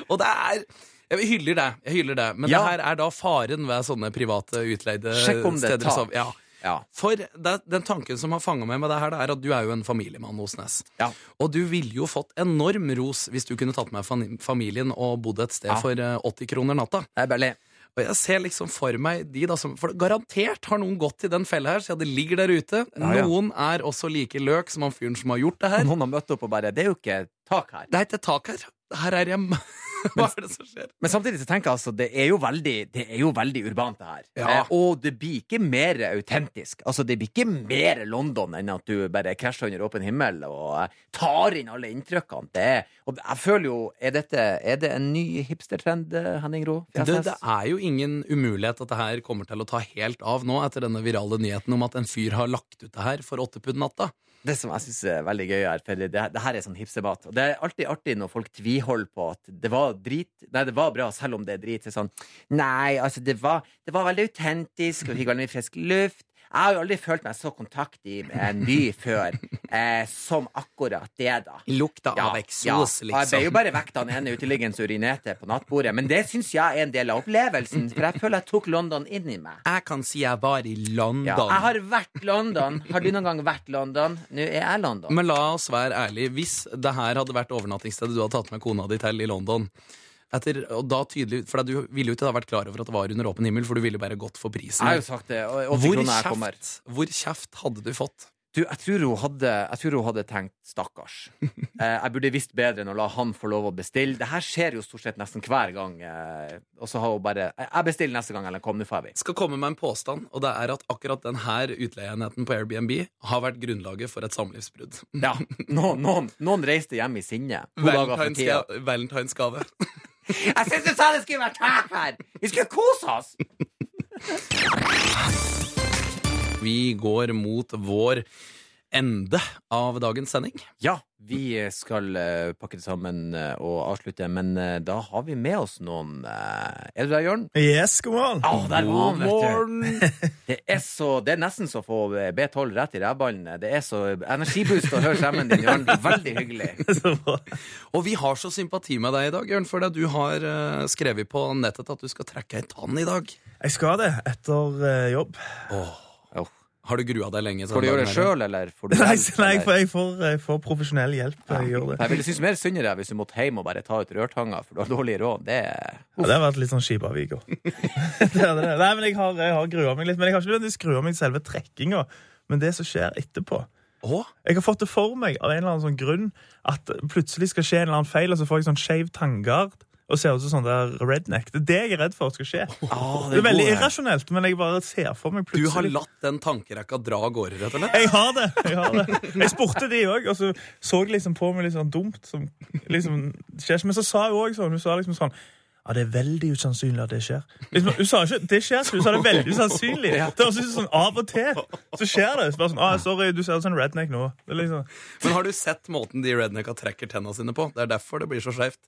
Og det er jeg hyller det. jeg hyller det Men Ja. det her er da faren ved sånne private utleide steder. Sjekk om det steder. Ja. Ja. For det, den tanken som har fanga meg med det her, det er at du er jo en familiemann hos Nes. Ja. Og du ville jo fått enorm ros hvis du kunne tatt med familien og bodd et sted Ja. for eh, 80 kroner natta. Det er bare Og jeg ser liksom for meg de da som For garantert har noen gått i den fella her, så det ligger der ute. Ja, ja. Noen er også like løk som han fyren som har gjort det her. Noen har møtt opp og bare Det er jo ikke tak her. Det er ikke tak her. Her er jeg <laughs> <laughs> Hva er det som skjer? Men samtidig så tenker jeg altså, det er jo veldig, det er jo veldig urbant, det her. Ja. Eh, og det blir ikke mer autentisk. Altså, det blir ikke mer London enn at du bare krasjer under åpen himmel og eh, tar inn alle inntrykkene. Det er, og jeg føler jo Er dette er det en ny hipstertrend, eh, Henning Ro? Det, det er jo ingen umulighet at det her kommer til å ta helt av nå, etter denne virale nyheten om at en fyr har lagt ut det her for åtte pund natta. Det som jeg syns er veldig gøy, er for det, det her er sånn hipsebat. Og det er alltid artig når folk tviholder på at det var drit Nei, det var bra selv om det er drit. Så er sånn Nei, altså, det var, det var veldig autentisk, og vi fikk veldig frisk luft. Jeg har jo aldri følt meg så kontaktig med en by før eh, som akkurat det, da. Lukta Ja, av ja. liksom Ja, jeg ble jo bare vekk av den ene uteliggeren som urinerte på nattbordet. Men det syns jeg er en del av opplevelsen, for jeg føler jeg tok London inn i meg. Jeg kan si jeg var i London. Ja, jeg har vært London. Har du noen gang vært London? Nå er jeg London. Men la oss være ærlige. Hvis det her hadde vært overnattingsstedet du hadde tatt med kona di til i London etter, og da tydelig, For du ville jo ikke da vært klar over at det var under åpen himmel, for du ville bare gått for prisen. Jeg har jo sagt det. Og og Hvor kjeft, hvor kjeft hadde du fått? Du, jeg tror hadde, jeg tror hun hadde tenkt stakkars. <laughs> Eh, jeg burde visst bedre enn å la han få lov å bestille. Det her skjer jo stort sett nesten hver gang. Eh, og så har hun bare Jeg jeg bestiller neste gang, eller kom, nå får vi. skal komme med en påstand, og det er at akkurat denne utleieenheten på Airbnb har vært grunnlaget for et samlivsbrudd. <laughs> Ja, noen, noen, noen reiste hjem i sinne. Valentines gave. <laughs> Jeg syns du sa det skulle vært her! Vi skulle kose oss! Vi går mot vår ende av dagens sending. Ja, vi skal uh, pakke det sammen uh, og avslutte, men uh, da har vi med oss noen Er du der, Jørn? Yes, god morgen. Oh, der du. morgen! <laughs> Det er, så, det er nesten så å få B12 rett i rævballen. Det er så energiboost å høre stemmen din, Jørn. Veldig hyggelig. <laughs> Og vi har så sympati med deg i dag, Jørn, fordi du har skrevet på nettet at du skal trekke ei tann i dag. Jeg skal det etter jobb. Oh. Har du grua deg lenge? Får du gjøre det sjøl, eller får du Nei, hjelp? nei jeg, får, jeg, får, jeg får profesjonell hjelp. Jeg gjør det. Jeg ville synes mer synd i deg hvis du måtte hjem og bare ta ut rørtanga, for du har dårlig råd. Det Ja, det har vært litt sånn er. <laughs> Nei, men jeg har, jeg har grua meg litt. Men jeg har ikke nødvendigvis grua meg til selve trekkinga, men det som skjer etterpå. Åh? Jeg har fått det for meg av en eller annen sånn grunn at plutselig skal skje en eller annen feil, og så får jeg sånn skeiv tanngard. Og ser ut som sånn der redneck. Det er det jeg er redd for skal skje. det er veldig irrasjonelt, men jeg bare ser for meg Du har latt den tankerekka dra av gårde, rett og slett? Jeg har det. Jeg har det. Jeg spurte de òg, og så så de liksom på meg litt sånn dumt. Som, liksom. Men så sa hun òg sånn Hun sa liksom sånn ja, Det er veldig usannsynlig at det skjer. Liksom, hun sa ikke det skjer hun sa det er veldig usannsynlig. Det høres ut som sånn av og til så skjer det. Så bare sånn, ah, sorry, du ser ut som en redneck nå. Det er liksom, Men har du sett måten de rednecka trekker tenna sine på? Det er derfor det blir så skeivt.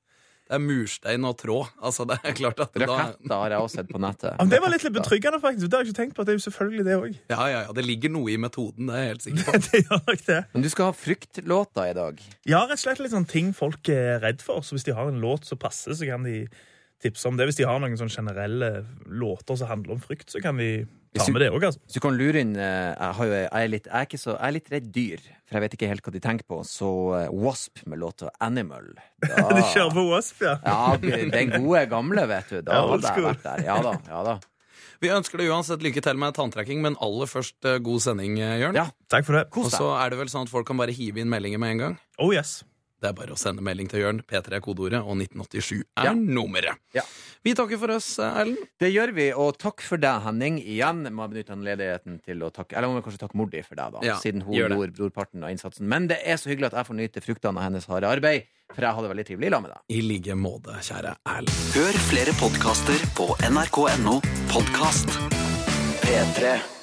Det er murstein og tråd. Altså, det er klart at da, Raketter har jeg også sett på nettet. men det var litt, betryggende, faktisk. Det har jeg ikke tenkt på. Det er jo selvfølgelig det òg. ja, ja, ja, det ligger noe i metoden, det er jeg helt sikker <laughs> på. Det gjør nok det. Men du skal ha fryktlåter i dag. Ja, rett og slett litt sånn ting folk er redd for. Så hvis de har en låt som passer, så kan de tipse om det. Hvis de har noen sånn generelle låter som handler om frykt, så kan de ta Hvis du- med det også, altså. Så du kan lure inn eh, Jeg, har jo, jeg, er, litt, jeg, er ikke så, jeg er litt redd dyr, for jeg vet ikke helt hva de tenker på. Så eh, Wasp med låta 'Animal'. Da, <laughs> De kjører på Wasp, ja. ja, den gode gamle, vet du. Da Ja, hadde jeg vært der. Ja da. ja da Vi ønsker deg uansett lykke til med tanntrekking, men aller først eh, god sending, Jørn. Ja. Takk for det. Og så er det vel sånn at folk kan bare hive inn meldinger med en gang? Oh yes. Det er bare å sende melding til Jørn. P3 er kodeordet, og 1987 er Ja. nummeret. Ja. Vi takker for oss, Erlend. Det gjør vi, og takk for deg, Henning. Igjen må jeg benytte anledigheten til å takke Eller må jeg kanskje takke mor di for deg, da, Ja, siden hun gjorde brorparten av innsatsen. Men det er så hyggelig at jeg får nyte fruktene av hennes harde arbeid, for jeg hadde veldig trivelig i lag med deg. I like måte, kjære Erlend. Hør flere podkaster på nrk.no podkast. P3.